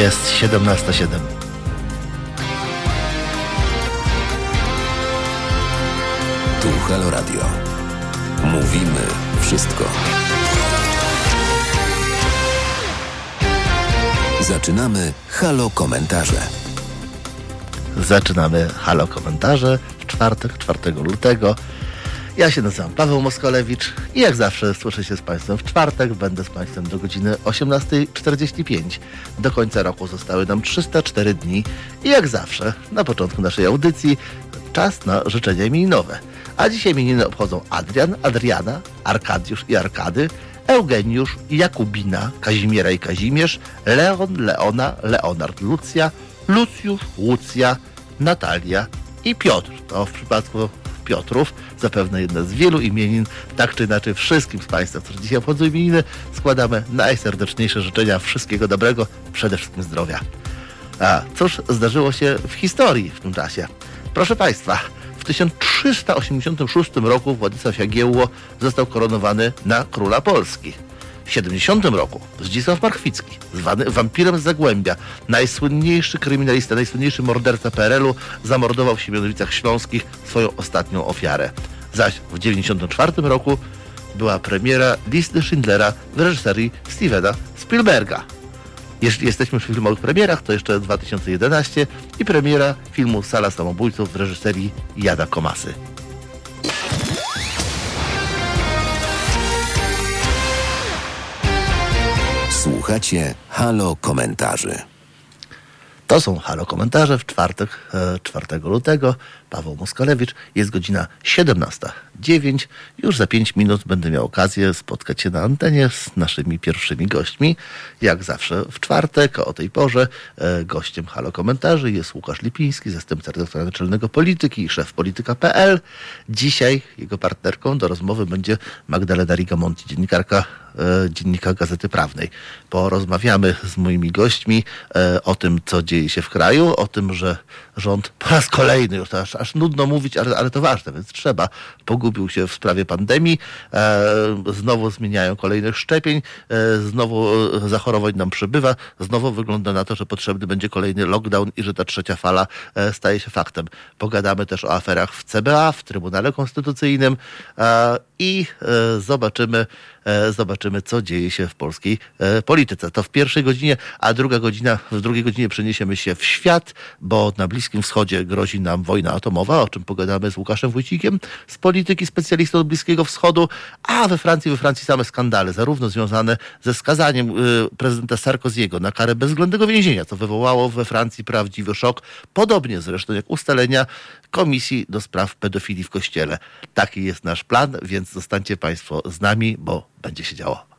Jest 17.07. Tu Halo Radio. Mówimy wszystko. Zaczynamy Halo Komentarze. Zaczynamy Halo Komentarze w czwartek, 4 lutego. Ja się nazywam Paweł Moskolewicz i jak zawsze słyszę się z Państwem w czwartek. Będę z Państwem do godziny 18.45. Do końca roku zostały nam 304 dni i jak zawsze na początku naszej audycji czas na życzenia imieninowe. A dzisiaj imieniny obchodzą Adrian, Adriana, Arkadiusz i Arkady, Eugeniusz, Jakubina, Kazimiera i Kazimierz, Leon, Leona, Leonard, Lucja, Lucjusz, Łucja, Natalia i Piotr. To w przypadku Piotrów, zapewne jedna z wielu imienin, tak czy inaczej wszystkim z Państwa, którzy dzisiaj obchodzą imieniny, składamy najserdeczniejsze życzenia wszystkiego dobrego, przede wszystkim zdrowia. A cóż zdarzyło się w historii w tym czasie? Proszę Państwa, w 1386 roku Władysław Jagiełło został koronowany na króla Polski. W 70 roku Zdzisław Marchwicki, zwany wampirem z Zagłębia, najsłynniejszy kryminalista, najsłynniejszy morderca PRL-u, zamordował w Siemianowicach Śląskich swoją ostatnią ofiarę. Zaś w 94 roku była premiera listy Schindlera w reżyserii Stevena Spielberga. Jeśli jesteśmy przy filmowych premierach, to jeszcze 2011 i premiera filmu Sala Samobójców w reżyserii Jada Komasy. Słuchacie Halo Komentarzy. To są Halo Komentarze w czwartek, e, 4 lutego. Paweł Moskalewicz. Jest godzina 17.09. Już za 5 minut będę miał okazję spotkać się na antenie z naszymi pierwszymi gośćmi. Jak zawsze w czwartek o tej porze e, gościem Halo Komentarzy jest Łukasz Lipiński, zastępca redaktora naczelnego Polityki i szef polityka.pl. Dzisiaj jego partnerką do rozmowy będzie Magdalena Rigamonti, dziennikarka e, dziennika Gazety Prawnej. Porozmawiamy z moimi gośćmi e, o tym, co dzieje się w kraju, o tym, że rząd po raz kolejny, już aż, aż nudno mówić, ale, ale to ważne, więc trzeba, pogubił się w sprawie pandemii, e, znowu zmieniają kolejnych szczepień, e, znowu e, zachorowań nam przybywa, znowu wygląda na to, że potrzebny będzie kolejny lockdown i że ta trzecia fala e, staje się faktem. Pogadamy też o aferach w CBA, w Trybunale Konstytucyjnym e, i e, zobaczymy, e, zobaczymy, co dzieje się w polskiej e, polityce. To w pierwszej godzinie, a druga godzina, w drugiej godzinie przeniesiemy się w świat, bo na Bliskim Wschodzie grozi nam wojna atomowa, o czym pogadamy z Łukaszem Wójcikiem, z polityki specjalistą od Bliskiego Wschodu, a we Francji, we Francji same skandale, zarówno związane ze skazaniem prezydenta Sarkoziego na karę bezwzględnego więzienia, co wywołało we Francji prawdziwy szok, podobnie zresztą jak ustalenia Komisji do Spraw Pedofilii w Kościele. Taki jest nasz plan, więc zostańcie Państwo z nami, bo będzie się działo.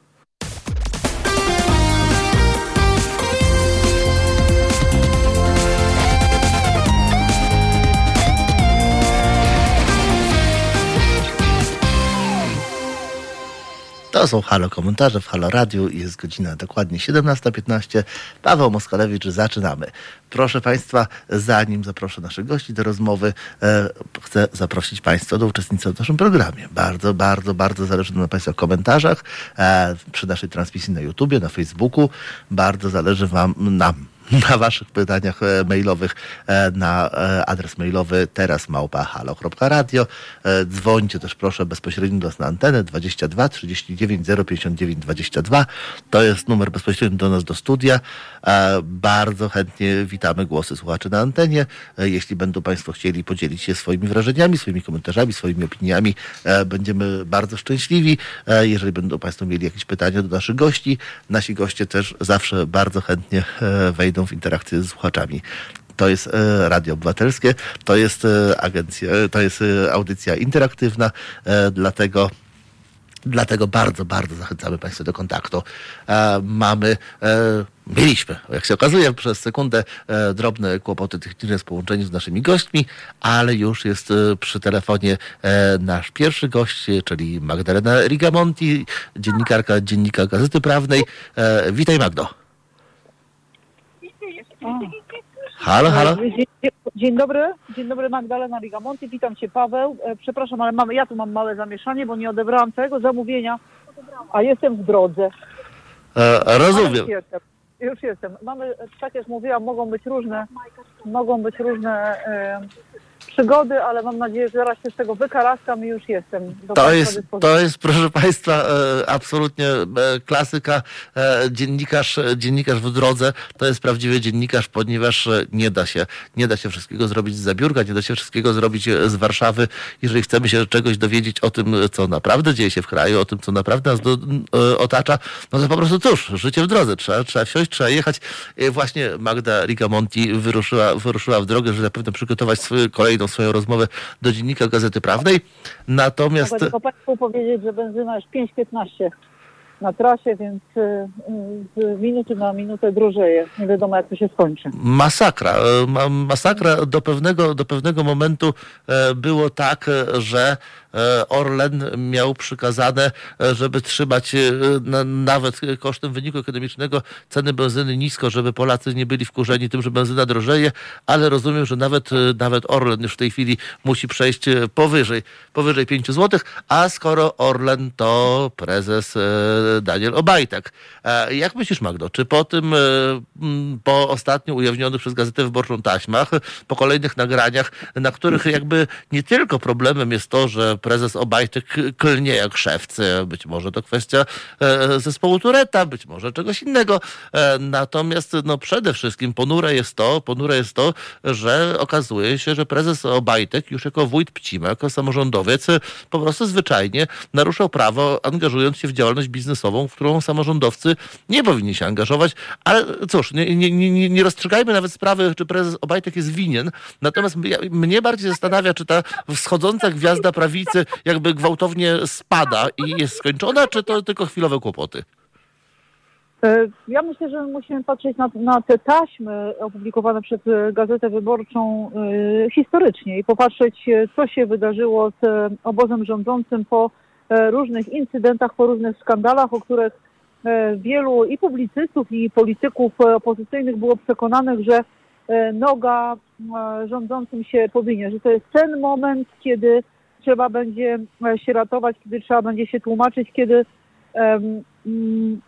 To są Halo Komentarze w Halo Radiu. Jest godzina dokładnie 17.15. Paweł Moskalewicz, zaczynamy. Proszę Państwa, zanim zaproszę naszych gości do rozmowy, e, chcę zaprosić Państwa do uczestnictwa w naszym programie. Bardzo, bardzo, bardzo zależy nam na Państwa komentarzach e, przy naszej transmisji na YouTubie, na Facebooku. Bardzo zależy Wam, nam, na waszych pytaniach e, mailowych e, na e, adres mailowy teraz małpa halo.radio. E, Dzwońcie też proszę bezpośrednio do nas na antenę 22 39 059 22. To jest numer bezpośrednio do nas do studia. Bardzo chętnie witamy głosy słuchaczy na antenie. Jeśli będą Państwo chcieli podzielić się swoimi wrażeniami, swoimi komentarzami, swoimi opiniami, będziemy bardzo szczęśliwi. Jeżeli będą Państwo mieli jakieś pytania do naszych gości, nasi goście też zawsze bardzo chętnie e, w interakcję z słuchaczami. To jest e, Radio Obywatelskie, to jest e, agencja, to jest e, audycja interaktywna, e, dlatego Dlatego bardzo, bardzo zachęcamy Państwa do kontaktu. E, mamy, e, mieliśmy, jak się okazuje, przez sekundę e, drobne kłopoty techniczne z połączeniem z naszymi gośćmi, ale już jest e, przy telefonie e, nasz pierwszy gość, e, czyli Magdalena Rigamonti, dziennikarka Dziennika Gazety Prawnej. E, witaj Magdo. Halo, halo. Dzień, dobry, dzień dobry Magdalena Rigamonti, witam Cię Paweł. E, Przepraszam, ale mamy, ja tu mam małe zamieszanie, bo nie odebrałam całego zamówienia, a jestem w drodze. E, rozumiem. Ale jestem. już jestem. Mamy, tak jak mówiłam, mogą być różne, mogą być różne e, przygody, ale mam nadzieję, że zaraz się z tego wykaraskam i już jestem. Do To jest, dyspozycji. to jest, proszę Państwa, e, absolutnie e, klasyka. E, dziennikarz, dziennikarz w drodze to jest prawdziwy dziennikarz, ponieważ nie da się, nie da się wszystkiego zrobić z zabiórka, nie da się wszystkiego zrobić z Warszawy. Jeżeli chcemy się czegoś dowiedzieć o tym, co naprawdę dzieje się w kraju, o tym, co naprawdę nas do, otacza, no to po prostu cóż, życie w drodze. Trzeba, trzeba wsiąść, trzeba jechać. Właśnie Magda Rigamonti wyruszyła, wyruszyła w drogę, żeby zapewne przygotować swoją, kolejną swoją rozmowę do dziennika Gazety Prawnej. Natomiast... Mogę tylko Państwu powiedzieć, że benzyna jest 5,15 na trasie, więc y, y, z minuty na minutę drożeje. Nie wiadomo, jak to się skończy. Masakra. Ma- Masakra do pewnego, do pewnego momentu e, było tak, e, że Orlen miał przykazane, e, żeby trzymać e, na, nawet kosztem wyniku ekonomicznego ceny benzyny nisko, żeby Polacy nie byli wkurzeni tym, że benzyna drożeje, ale rozumiem, że nawet, e, nawet Orlen już w tej chwili musi przejść e, powyżej, powyżej 5 zł, a skoro Orlen to prezes e, Daniel Obajtek. E, Jak myślisz, Magdo, czy po tym, e, po ostatnio ujawnionych przez Gazetę Wyborczą taśmach, po kolejnych nagraniach, na których jakby nie tylko problemem jest to, że prezes Obajtek klnie jak szewcy, być może to kwestia e, zespołu Tureta, być może czegoś innego, E, natomiast no przede wszystkim ponure jest to, ponure jest to, że okazuje się, że prezes Obajtek już jako wójt Pcima, jako samorządowiec po prostu zwyczajnie naruszał prawo, angażując się w działalność biznesową, w którą samorządowcy nie powinni się angażować. Ale cóż, nie, nie, nie, nie rozstrzygajmy nawet sprawy, czy prezes Obajtek jest winien. Natomiast mnie bardziej zastanawia, czy ta wschodząca gwiazda prawicy jakby gwałtownie spada i jest skończona, czy to tylko chwilowe kłopoty. E, Ja myślę, że musimy patrzeć na, na te taśmy opublikowane przez e, Gazetę Wyborczą e, historycznie i popatrzeć, co się wydarzyło z obozem rządzącym po różnych incydentach, po różnych skandalach, o których wielu i publicystów, i polityków opozycyjnych było przekonanych, że noga rządzącym się powinie, że to jest ten moment, kiedy trzeba będzie e, się ratować, kiedy trzeba będzie się tłumaczyć, kiedy mm,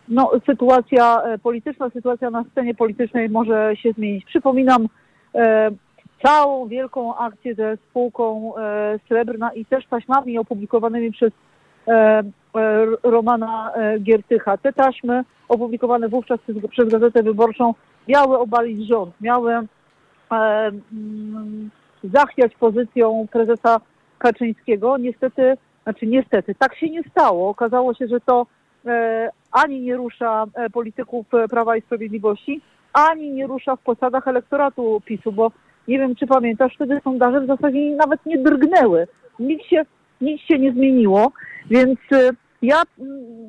no, sytuacja e, polityczna, sytuacja na scenie politycznej może się zmienić. Przypominam e, całą wielką akcję ze spółką Srebrna i też taśmami opublikowanymi przez Romana Giertycha. Te taśmy opublikowane wówczas przez, Gazetę Wyborczą miały obalić rząd, miały mm, zachwiać pozycją prezesa Kaczyńskiego. Niestety, znaczy niestety, tak się nie stało. Okazało się, że to e, ani nie rusza e, polityków e, Prawa i Sprawiedliwości, ani nie rusza w posadach elektoratu PiSu, bo nie wiem, czy pamiętasz, wtedy sondaże w zasadzie nawet nie drgnęły. Nic się, nic się nie zmieniło, więc ja mm,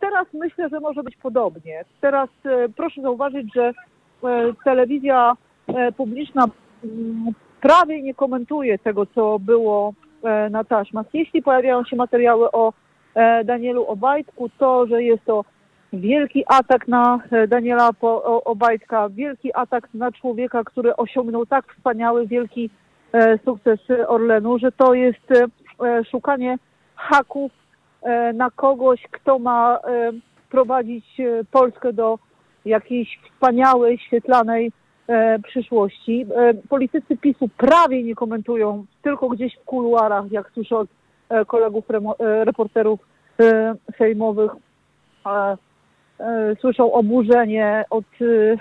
teraz myślę, że może być podobnie. Teraz proszę zauważyć, że telewizja publiczna mm, prawie nie komentuje tego, co było e, na taśmach. Jeśli pojawiają się materiały o e, Danielu Obajtku, to, że jest to wielki atak na e, Daniela Obajtka, wielki atak na człowieka, który osiągnął tak wspaniały, wielki sukces Orlenu, że to jest szukanie haków na kogoś, kto ma prowadzić Polskę do jakiejś wspaniałej, świetlanej przyszłości. E, politycy PiSu prawie nie komentują, tylko gdzieś w kuluarach, jak słyszę od e, kolegów e, reporterów e, sejmowych, e, e, słyszą oburzenie od e, e,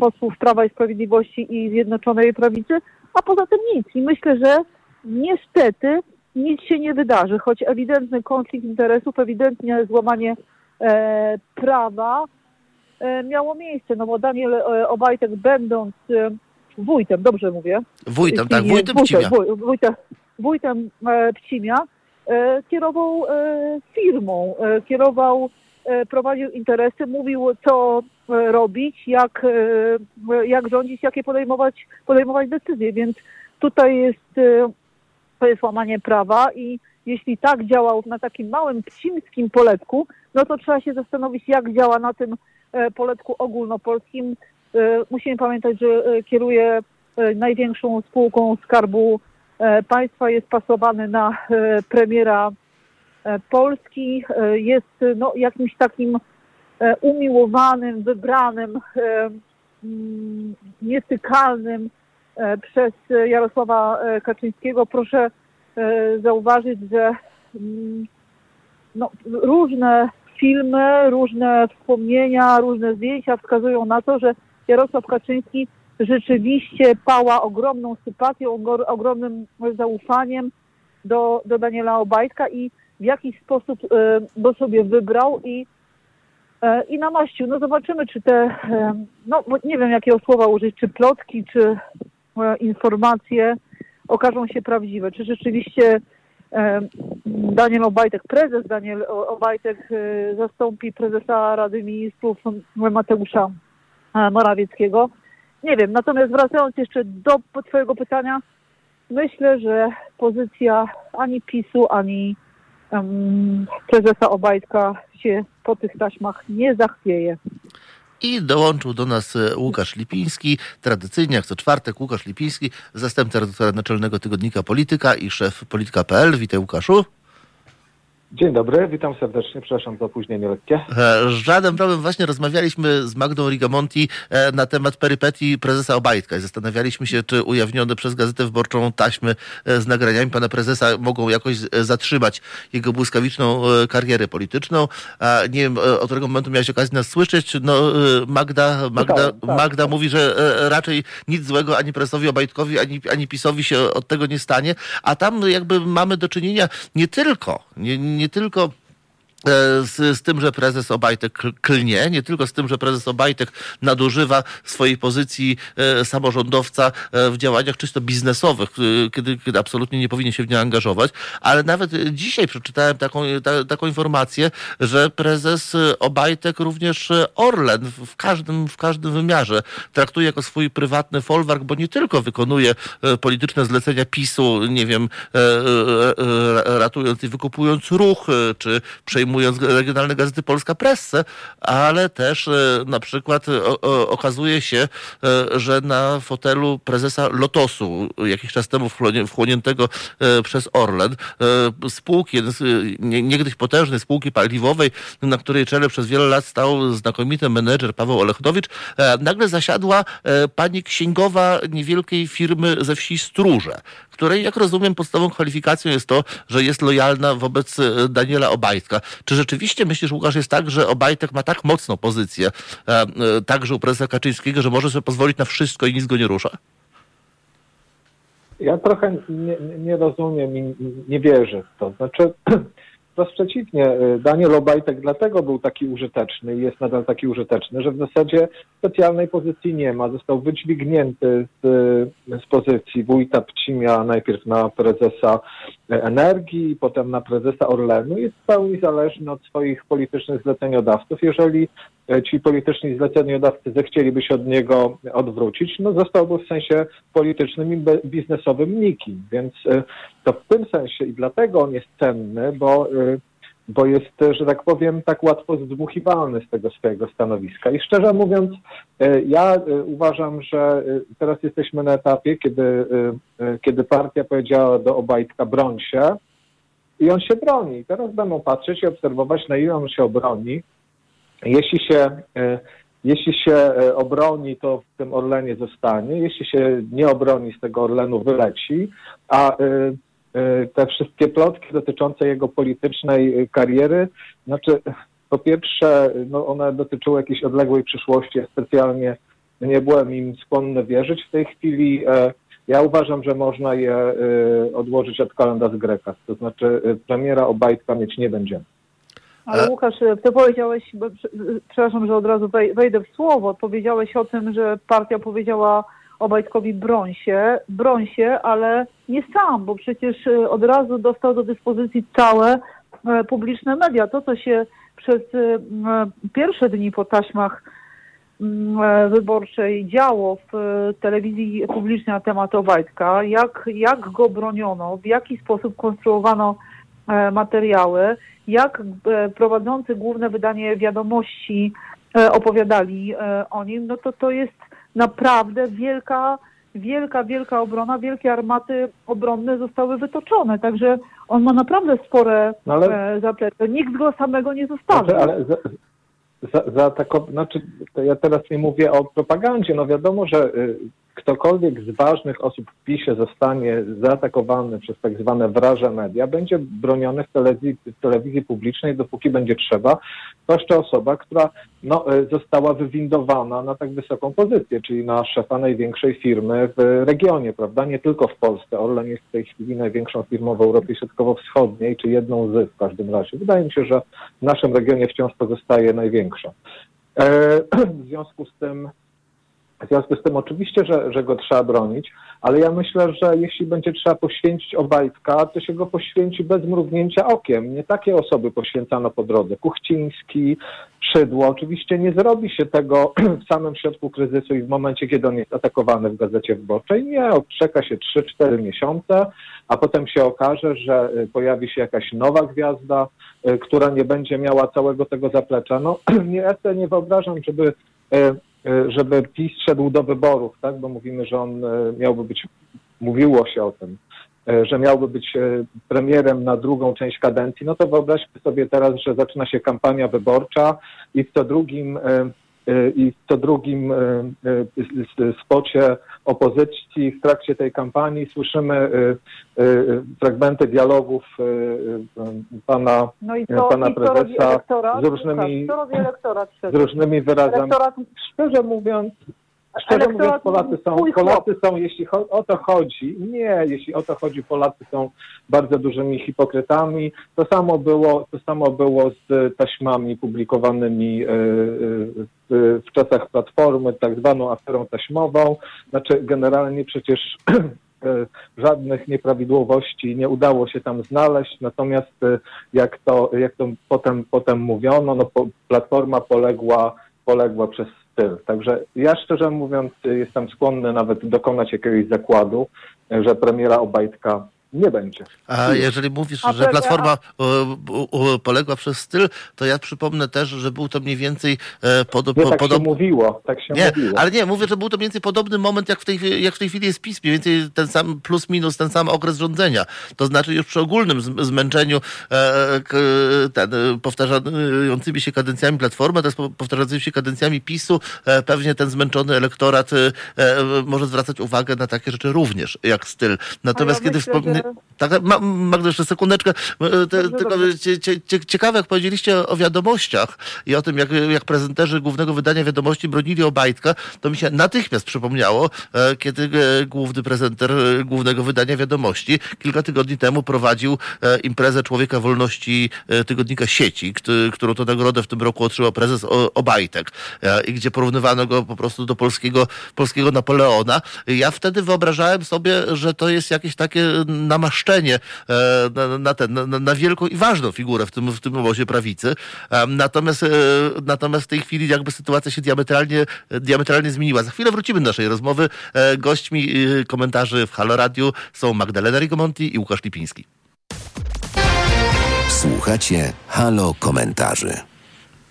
posłów Prawa i Sprawiedliwości i Zjednoczonej Prawicy, a poza tym nic. I myślę, że niestety nic się nie wydarzy, choć ewidentny konflikt interesów, ewidentnie złamanie e, prawa e, miało miejsce, no bo Daniel e, Obajtek będąc e, wójtem, dobrze mówię? Wójtem, tak, wójtem Pcimia. Wójtem, wójtem e, Pcimia e, kierował e, firmą, e, kierował, e, prowadził interesy, mówił co e, robić, jak, e, jak rządzić, jakie podejmować, podejmować decyzje, więc tutaj jest, e, to jest łamanie prawa i jeśli tak działał na takim małym pcimskim poletku, no to trzeba się zastanowić, jak działa na tym e, poletku ogólnopolskim. E, Musimy pamiętać, że e, kieruje e, największą spółką Skarbu e, Państwa, jest pasowany na e, premiera e, Polski, e, jest e, no, jakimś takim e, umiłowanym, wybranym, e, mm, niestykalnym e, przez Jarosława e, Kaczyńskiego. Proszę e, zauważyć, że mm, no, różne filmy, różne wspomnienia, różne zdjęcia wskazują na to, że Jarosław Kaczyński rzeczywiście pała ogromną sympatią, ogromnym zaufaniem do, do Daniela Obajtka i w jakiś sposób e, go sobie wybrał i, e, i namaścił. No zobaczymy, czy te, e, no nie wiem jakiego słowa użyć, czy plotki, czy informacje okażą się prawdziwe. Czy rzeczywiście Daniel Obajtek, prezes Daniel Obajtek e, zastąpi prezesa Rady Ministrów Mateusza e, Morawieckiego. Nie wiem, natomiast wracając jeszcze do Twojego pytania, myślę, że pozycja ani PiSu, ani em, prezesa Obajtka się po tych taśmach nie zachwieje. I dołączył do nas e, Łukasz Lipiński, tradycyjnie jak co czwartek Łukasz Lipiński, zastępca redaktora naczelnego tygodnika Polityka i szef polityka.pl. Witaj Łukaszu. Dzień dobry, witam serdecznie, przepraszam za opóźnienie lekkie. E, Żaden problem. Właśnie rozmawialiśmy z Magdą Rigamonti e, na temat perypetii prezesa Obajtka i zastanawialiśmy się, czy ujawnione przez Gazetę Wyborczą taśmy e, z nagraniami pana prezesa mogą jakoś zatrzymać jego błyskawiczną karierę polityczną. Nie wiem, od którego momentu miałeś okazję nas słyszeć. No, Magda, Magda, tak. Magda mówi, że raczej nic złego ani prezesowi Obajtkowi, ani, ani PiSowi się od tego nie stanie. A tam jakby mamy do czynienia nie tylko, nie, nie tylko z, z tym, że prezes Obajtek kl- klnie, nie tylko z tym, że prezes Obajtek nadużywa swojej pozycji e, samorządowca e, w działaniach czysto biznesowych, e, kiedy, kiedy absolutnie nie powinien się w nie angażować, ale nawet e, dzisiaj przeczytałem taką, ta, taką informację, że prezes e, Obajtek również e, Orlen w, każdym, w każdym wymiarze traktuje jako swój prywatny folwark, bo nie tylko wykonuje e, polityczne zlecenia PiSu, nie wiem, e, e, e, ratując i wykupując ruch, e, czy przejmując regionalne gazety Polska Pressę, ale też e, na przykład e, o- okazuje się, e, że na fotelu prezesa Lotosu, jakiś czas temu wchłoniętego e, przez Orlen, e, spółki, e, niegdyś potężnej spółki paliwowej, na której czele przez wiele lat stał znakomity menedżer Paweł Olechnowicz, e, nagle zasiadła e, pani księgowa niewielkiej firmy ze wsi Stróże, której, jak rozumiem, podstawową kwalifikacją jest to, że jest lojalna wobec e, Daniela Obajtka. Czy rzeczywiście myślisz, Łukasz, jest tak, że Obajtek ma tak mocną pozycję, e, e, także u prezesa Kaczyńskiego, że może sobie pozwolić na wszystko i nic go nie rusza? Ja trochę nie, nie rozumiem i nie wierzę w to. Znaczy, wprost przeciwnie, y, Daniel Obajtek dlatego był taki użyteczny i jest nadal taki użyteczny, że w zasadzie specjalnej pozycji nie ma. Został wydźwignięty z, z pozycji wójta Pcimia najpierw na prezesa e, energii, potem na prezesa Orlenu. Jest w pełni zależny od swoich politycznych zleceniodawców. Jeżeli ci polityczni zleceniodawcy zechcieliby się od niego odwrócić, no zostałby w sensie politycznym i biznesowym nikim. Więc e, to w tym sensie i dlatego on jest cenny, bo, e, bo jest, e, że tak powiem, tak łatwo zdmuchiwalny z tego swojego stanowiska. I szczerze mówiąc, e, ja e, uważam, że e, teraz jesteśmy na etapie, kiedy, e, e, kiedy partia powiedziała do Obajtka broń się i on się broni. Teraz będą patrzeć i obserwować, na ile on się obroni. Jeśli się, e, jeśli się e, obroni, to w tym Orlenie zostanie. Jeśli się nie obroni, z tego Orlenu wyleci. A e, te wszystkie plotki dotyczące jego politycznej kariery, znaczy po pierwsze, no one dotyczyły jakiejś odległej przyszłości. Ja specjalnie nie byłem im skłonny wierzyć w tej chwili. Ja uważam, że można je odłożyć od kalendarz Greka. To znaczy premiera Obajtka mieć nie będziemy. Ale E- Łukasz, ty powiedziałeś, przepraszam, że od razu wej- wejdę w słowo, powiedziałeś o tym, że partia powiedziała Obajtkowi broń się, broń się, ale nie sam, bo przecież e, od razu dostał do dyspozycji całe e, publiczne media. To, co się przez pierwsze dni po taśmach wyborczej działo w telewizji publicznej na temat Obajtka, jak, jak go broniono, w jaki sposób konstruowano materiały, jak e, prowadzący główne wydanie wiadomości e, opowiadali e, o nim, no to to jest naprawdę wielka, wielka, wielka obrona, wielkie armaty obronne zostały wytoczone, także on ma naprawdę spore No ale- zaplecze. Nikt go samego nie zostawił. Znaczy, ale z, za, zaatakował, znaczy ja teraz nie mówię o propagandzie, no wiadomo, że y, ktokolwiek z ważnych osób w PiSie zostanie zaatakowany przez tak zwane wraże media, będzie broniony w telewizji, w telewizji publicznej, dopóki będzie trzeba. Jeszcze osoba, która no, y, została wywindowana na tak wysoką pozycję, czyli na szefa największej firmy w regionie, prawda? Nie tylko w Polsce. Orlen jest w tej chwili największą firmą w Europie Środkowo-Wschodniej, czy jedną z w każdym razie. Wydaje mi się, że w naszym regionie wciąż pozostaje największa. E, w związku z tym w związku z tym oczywiście, że, że go trzeba bronić, ale ja myślę, że jeśli będzie trzeba poświęcić Obajtka, to się go poświęci bez mrugnięcia okiem. Nie takie osoby poświęcano po drodze. Kuchciński, Szydło. Oczywiście nie zrobi się tego w samym środku kryzysu i w momencie, kiedy on jest atakowany w Gazecie Wyborczej. Nie, odczeka się 3-4 miesiące, a potem się okaże, że y, pojawi się jakaś nowa gwiazda, y, która nie będzie miała całego tego zaplecza. No, nie, ja sobie nie wyobrażam, żeby y, żeby PiS szedł do wyborów, tak? bo mówimy, że on e, miałby być, mówiło się o tym, e, że miałby być premierem na drugą część kadencji, no to wyobraźmy sobie teraz, że zaczyna się kampania wyborcza i w co drugim i w co drugim spocie opozycji w trakcie tej kampanii słyszymy fragmenty dialogów pana, no i co, pana i prezesa z różnymi, z różnymi wyrazami. Elektorat, Szczerze mówiąc, Szczerze mówiąc, Polacy są, Polacy są, jeśli o to chodzi, nie, jeśli o to chodzi, Polacy są bardzo dużymi hipokrytami. To samo było, to samo było z taśmami publikowanymi e, e, w, w czasach Platformy, tak zwaną aferą taśmową. Znaczy, generalnie przecież e, żadnych nieprawidłowości nie udało się tam znaleźć, natomiast jak to, jak to potem, potem mówiono, no, Platforma poległa, poległa przez Także ja szczerze mówiąc jestem skłonny nawet dokonać jakiegoś zakładu, że premiera Obajtka nie będzie. A jeżeli mówisz, że Platforma poległa przez styl, to ja przypomnę też, że był to mniej więcej e, podobny... tak podob... się mówiło, tak się nie, mówiło. Ale nie, mówię, że był to mniej więcej podobny moment, jak w, tej, jak w tej chwili jest PiS, mniej więcej ten sam plus minus, ten sam okres rządzenia. To znaczy już przy ogólnym zmęczeniu e, ten, powtarzającymi się kadencjami Platformy, teraz powtarzającymi się kadencjami PiSu, e, pewnie ten zmęczony elektorat może zwracać uwagę na takie rzeczy również, jak styl. Natomiast ja kiedy wspomnę tak, Magda, jeszcze sekundeczkę. E, tylko cie, cie, ciekawe, jak powiedzieliście o wiadomościach i o tym, jak, jak prezenterzy głównego wydania wiadomości bronili Obajtka, to mi się natychmiast przypomniało, e, kiedy e, główny prezenter głównego wydania wiadomości kilka tygodni temu prowadził imprezę Człowieka Wolności tygodnika sieci, którą to nagrodę w tym roku otrzymał prezes Obajtek i gdzie porównywano go po prostu do polskiego, polskiego Napoleona. Ja wtedy wyobrażałem sobie, że to jest jakieś takie namaszczenie e, na, ten, na, wielką i ważną figurę w tym, w tym obozie prawicy. Natomiast, e, natomiast w tej chwili jakby sytuacja się diametralnie, diametralnie zmieniła. Za chwilę wrócimy do naszej rozmowy. E, gośćmi komentarzy w Halo Radio są Magdalena Rigomonti i Łukasz Lipiński. Słuchacie Halo Komentarzy.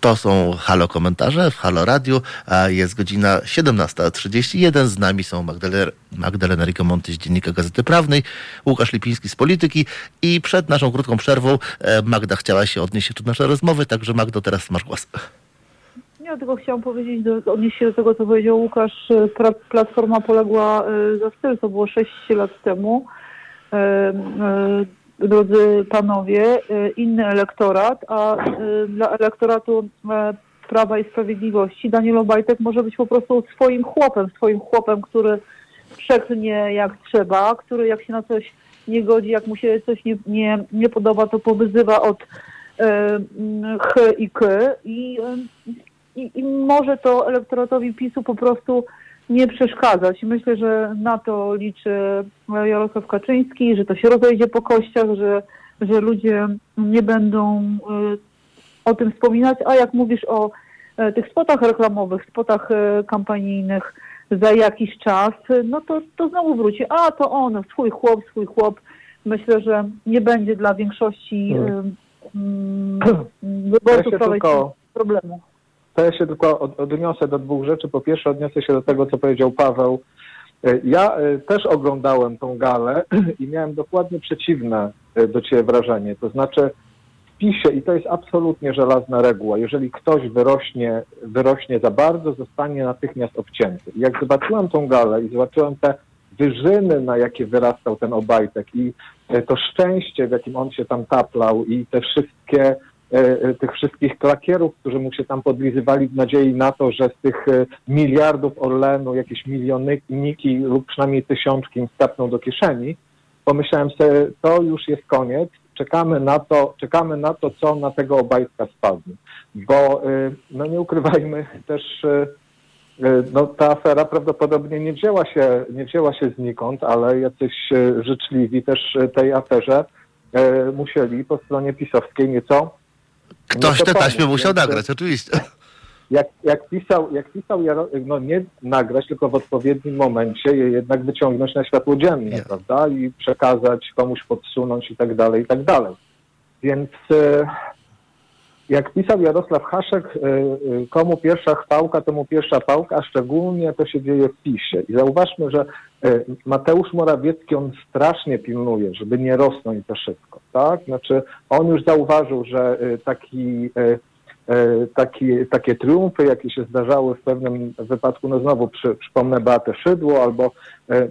To są Halo Komentarze w Halo Radio, jest godzina 17.31. Z nami są Magdalena, Magdalena Ricomonty z Dziennika Gazety Prawnej, Łukasz Lipiński z Polityki i przed naszą krótką przerwą e, Magda chciała się odnieść do naszej rozmowy, także Magdo, teraz masz głos. Ja tylko chciałam powiedzieć, do, odnieść się do tego, co powiedział Łukasz. Pra, platforma poległa e, za styl, to było 6 lat temu. Drodzy panowie, y, inny elektorat, a y, dla elektoratu e, Prawa i Sprawiedliwości Daniel Obajtek może być po prostu swoim chłopem, swoim chłopem, który przeklnie jak trzeba, który jak się na coś nie godzi, jak mu się coś nie, nie, nie podoba, to powyzywa od e, ch i k i, i, i może to elektoratowi PiSu po prostu nie przeszkadzać. Myślę, że na to liczy Jarosław Kaczyński, że to się rozejdzie po kościach, że, że ludzie nie będą y, o tym wspominać, a jak mówisz o e, tych spotach reklamowych, spotach e, kampanijnych za jakiś czas, no to, to znowu wróci. A to on, swój chłop, swój chłop. Myślę, że nie będzie dla większości hmm. wyborców ja tylko... problemu. To ja się tylko odniosę do dwóch rzeczy. Po pierwsze odniosę się do tego, co powiedział Paweł. E, ja e, też oglądałem tą galę i miałem dokładnie przeciwne e, do Ciebie wrażenie. To znaczy w PiSie, i to jest absolutnie żelazna reguła, jeżeli ktoś wyrośnie, wyrośnie za bardzo, zostanie natychmiast obcięty. I jak zobaczyłem tą galę i zobaczyłem te wyżyny, na jakie wyrastał ten Obajtek i to szczęście, w jakim on się tam taplał i te wszystkie, tych wszystkich klakierów, którzy mu się tam podlizywali w nadziei na to, że z tych miliardów Orlenu jakieś milioniki lub przynajmniej tysiączki im stapną do kieszeni, pomyślałem sobie, to już jest koniec, czekamy na to, czekamy na to, co na tego Obajtka spadnie. Bo, no nie ukrywajmy, też E, no, ta afera prawdopodobnie nie wzięła, się, nie wzięła się znikąd, ale jacyś e, życzliwi też e, tej aferze musieli po stronie pisowskiej nieco. Ktoś nieco te taśmy musiał nagrać, oczywiście. Jak, jak pisał, jak pisał Jaro, no nie nagrać, tylko w odpowiednim momencie je jednak wyciągnąć na światło dzienne, nie. prawda? I przekazać, komuś podsunąć i tak dalej, i tak dalej. Więc jak pisał Jarosław Haszek, y, y, komu pierwsza chwałka, temu pierwsza pałka, a szczególnie to się dzieje w PiSie. I zauważmy, że y, Mateusz Morawiecki, on strasznie pilnuje, żeby nie rosnąć za szybko, tak? Znaczy, on już zauważył, że taki, taki, takie triumfy, jakie się zdarzały w pewnym wypadku, no znowu przy, przypomnę Beatę Szydło albo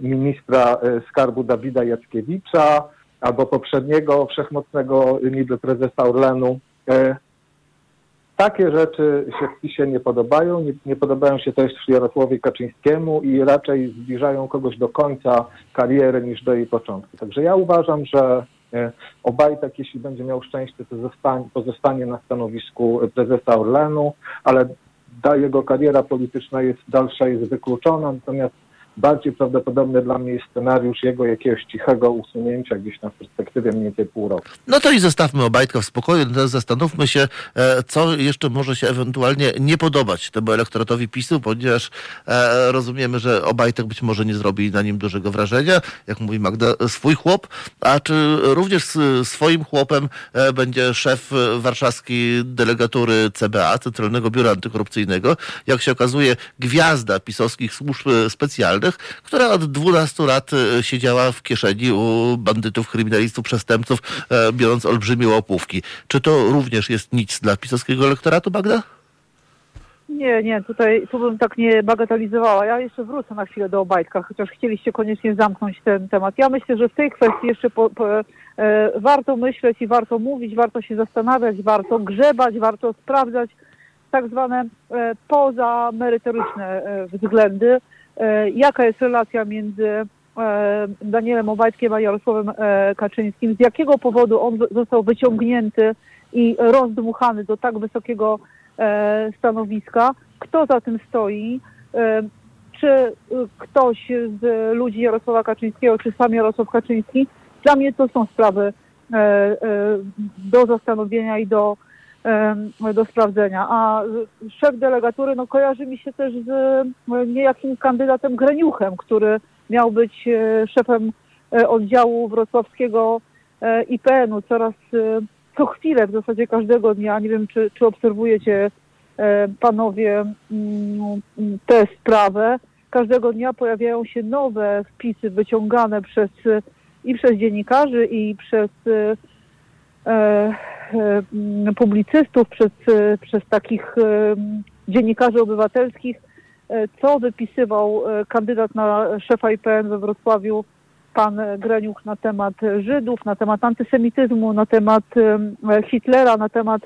ministra skarbu Dawida Jackiewicza, albo poprzedniego wszechmocnego niby prezesa Orlenu, takie rzeczy się w PiSie nie podobają, nie, nie, podobają się też Jarosławowi Kaczyńskiemu i raczej zbliżają kogoś do końca kariery niż do jej początku. Także ja uważam, że e, Obajtek, jeśli będzie miał szczęście, to zostanie, pozostanie na stanowisku prezesa Orlenu, ale ta jego kariera polityczna jest dalsza, jest wykluczona, natomiast bardziej prawdopodobny dla mnie scenariusz jego jakiegoś cichego usunięcia gdzieś na perspektywie mniej więcej pół roku. No to i zostawmy Obajtka w spokoju, teraz zastanówmy się, e, co jeszcze może się ewentualnie nie podobać temu elektoratowi PiSu, ponieważ e, rozumiemy, że Obajtek być może nie zrobi na nim dużego wrażenia, jak mówi Magda, swój chłop, a czy również swoim chłopem e, będzie szef warszawskiej delegatury CBA, Centralnego Biura Antykorupcyjnego, jak się okazuje gwiazda pisowskich służb specjalnych, która od 12 lat e, siedziała w kieszeni u bandytów, kryminalistów, przestępców, e, biorąc olbrzymie łapówki. Czy to również jest nic dla pisowskiego elektoratu, Magda? Nie, nie, tutaj tu bym tak nie bagatelizowała. Ja jeszcze wrócę na chwilę do Obajtka, chociaż chcieliście koniecznie zamknąć ten temat. Ja myślę, że w tej kwestii jeszcze po, po, e, warto myśleć i warto mówić, warto się zastanawiać, warto grzebać, warto sprawdzać tak zwane e, pozamerytoryczne e, względy. E, jaka jest relacja między e, Danielem Obajtkiem a Jarosławem e, Kaczyńskim, z jakiego powodu on został wyciągnięty i rozdmuchany do tak wysokiego stanowiska, kto za tym stoi, czy ktoś z ludzi Jarosława Kaczyńskiego, czy sam Jarosław Kaczyński. Dla mnie to są sprawy do zastanowienia i do do sprawdzenia. A szef delegatury no, kojarzy mi się też z niejakim kandydatem Greniuchem, który miał być e, szefem e, oddziału wrocławskiego e, IPN-u. Coraz co chwilę, w zasadzie każdego dnia, nie wiem czy, czy obserwujecie panowie mm, tę sprawę, każdego dnia pojawiają się nowe wpisy wyciągane przez i przez dziennikarzy i przez E, publicystów, przez, e, przez takich e, dziennikarzy obywatelskich, co wypisywał kandydat na szefa IPN we Wrocławiu, pan Greniuch, na temat Żydów, na temat antysemityzmu, na temat Hitlera, na temat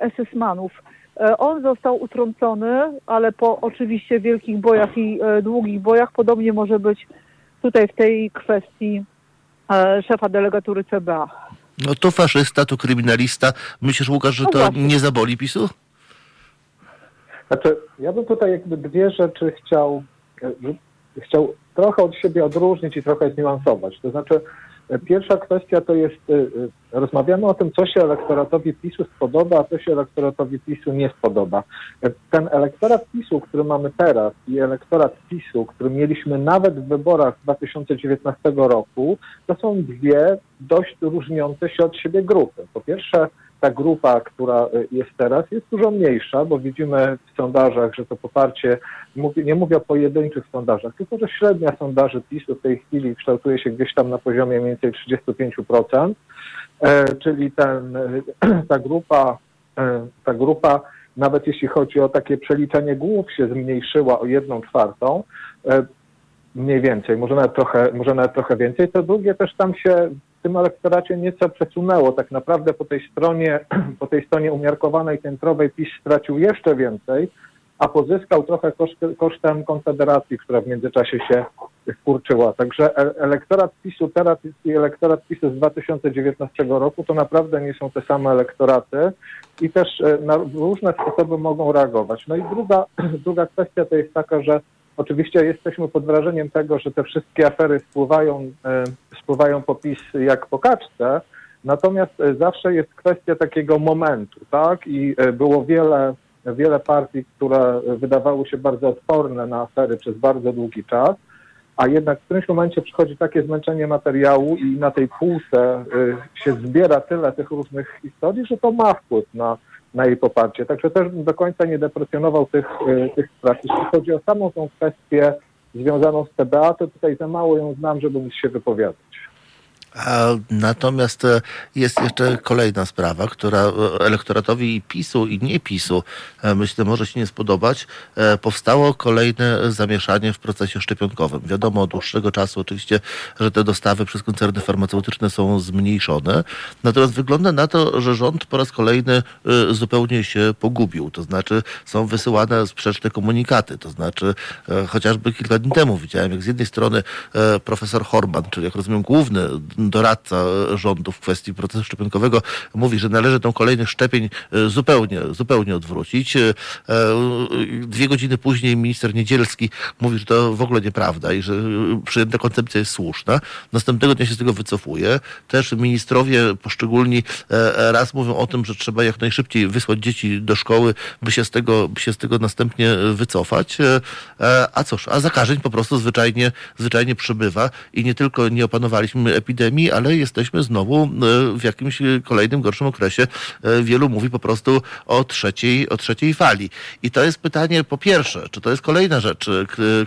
SS-manów. On został utrącony, ale po oczywiście wielkich bojach i długich bojach, podobnie może być tutaj w tej kwestii szefa delegatury CBA. No to faszysta, to kryminalista. Myślisz, Łukasz, że no to właśnie. nie zaboli PiSu? Znaczy, ja bym tutaj jakby dwie rzeczy chciał, e, chciał trochę od siebie odróżnić i trochę zniuansować. To znaczy, Pierwsza kwestia to jest, y, y, rozmawiamy o tym, co się elektoratowi PiSu spodoba, a co się elektoratowi PiSu nie spodoba. Ten elektorat PiSu, który mamy teraz i elektorat PiSu, który mieliśmy nawet w wyborach 2019 roku, to są dwie dość różniące się od siebie grupy. Po pierwsze, ta grupa, która jest teraz, jest dużo mniejsza, bo widzimy w sondażach, że to poparcie, nie mówię o pojedynczych sondażach, tylko że średnia sondaży PiSu w tej chwili kształtuje się gdzieś tam na poziomie mniej więcej 35%, czyli ten, ta grupa, ta grupa nawet jeśli chodzi o takie przeliczenie głów, się zmniejszyła o jedną czwartą, e, mniej więcej, może nawet trochę, może nawet trochę więcej. To drugie też tam się w tym elektoracie nieco przesunęło. Tak naprawdę po tej stronie, po tej stronie umiarkowanej, centrowej PiS stracił jeszcze więcej, a pozyskał trochę kosztem Konfederacji, która w międzyczasie się wkurczyła. Także e, elektorat PiSu teraz i elektorat PiSu z 2019 roku to naprawdę nie są te same elektoraty i też e, na różne sposoby mogą reagować. No i druga, druga kwestia to jest taka, że oczywiście jesteśmy pod wrażeniem tego, że te wszystkie afery spływają, e, spływają po PiS jak po kaczce, natomiast zawsze jest kwestia takiego momentu, tak? I było wiele wiele partii, które wydawały się bardzo odporne na afery przez bardzo długi czas, a jednak w którymś momencie przychodzi takie zmęczenie materiału i na tej półce się zbiera tyle tych różnych historii, że to ma wpływ na, na jej poparcie. Także też bym do końca nie deprecjonował tych, y, tych spraw. Jeśli chodzi o samą tą kwestię związaną z TBA, to tutaj za mało ją znam, żeby móc się wypowiadać. Natomiast e, jest jeszcze kolejna sprawa, która e, elektoratowi PiSu i nie PiSu, e, myślę, może się nie spodobać. Powstało kolejne zamieszanie w procesie szczepionkowym. Wiadomo od dłuższego czasu oczywiście, że te dostawy przez koncerny farmaceutyczne są zmniejszone. Natomiast wygląda na to, że rząd po raz kolejny zupełnie się pogubił. To znaczy są wysyłane sprzeczne komunikaty. To znaczy chociażby kilka dni temu widziałem, jak z jednej strony profesor Horban, czyli jak rozumiem główny doradca rządu w kwestii procesu szczepionkowego mówi, że należy tą kolejnych szczepień e, zupełnie, zupełnie odwrócić. E, dwie godziny później minister Niedzielski mówi, że to w ogóle nieprawda i że przyjęta koncepcja jest słuszna. Następnego dnia się z tego wycofuje. Też ministrowie poszczególni e, raz mówią o tym, że trzeba jak najszybciej wysłać dzieci do szkoły, by się z tego, by się z tego następnie wycofać. A cóż, a zakażeń po prostu zwyczajnie, zwyczajnie przybywa i nie tylko nie opanowaliśmy epidemii, pandemii, ale jesteśmy znowu e, w jakimś kolejnym gorszym okresie. E, wielu mówi po prostu o trzeciej, o trzeciej fali. I to jest pytanie po pierwsze, czy to jest kolejna rzecz,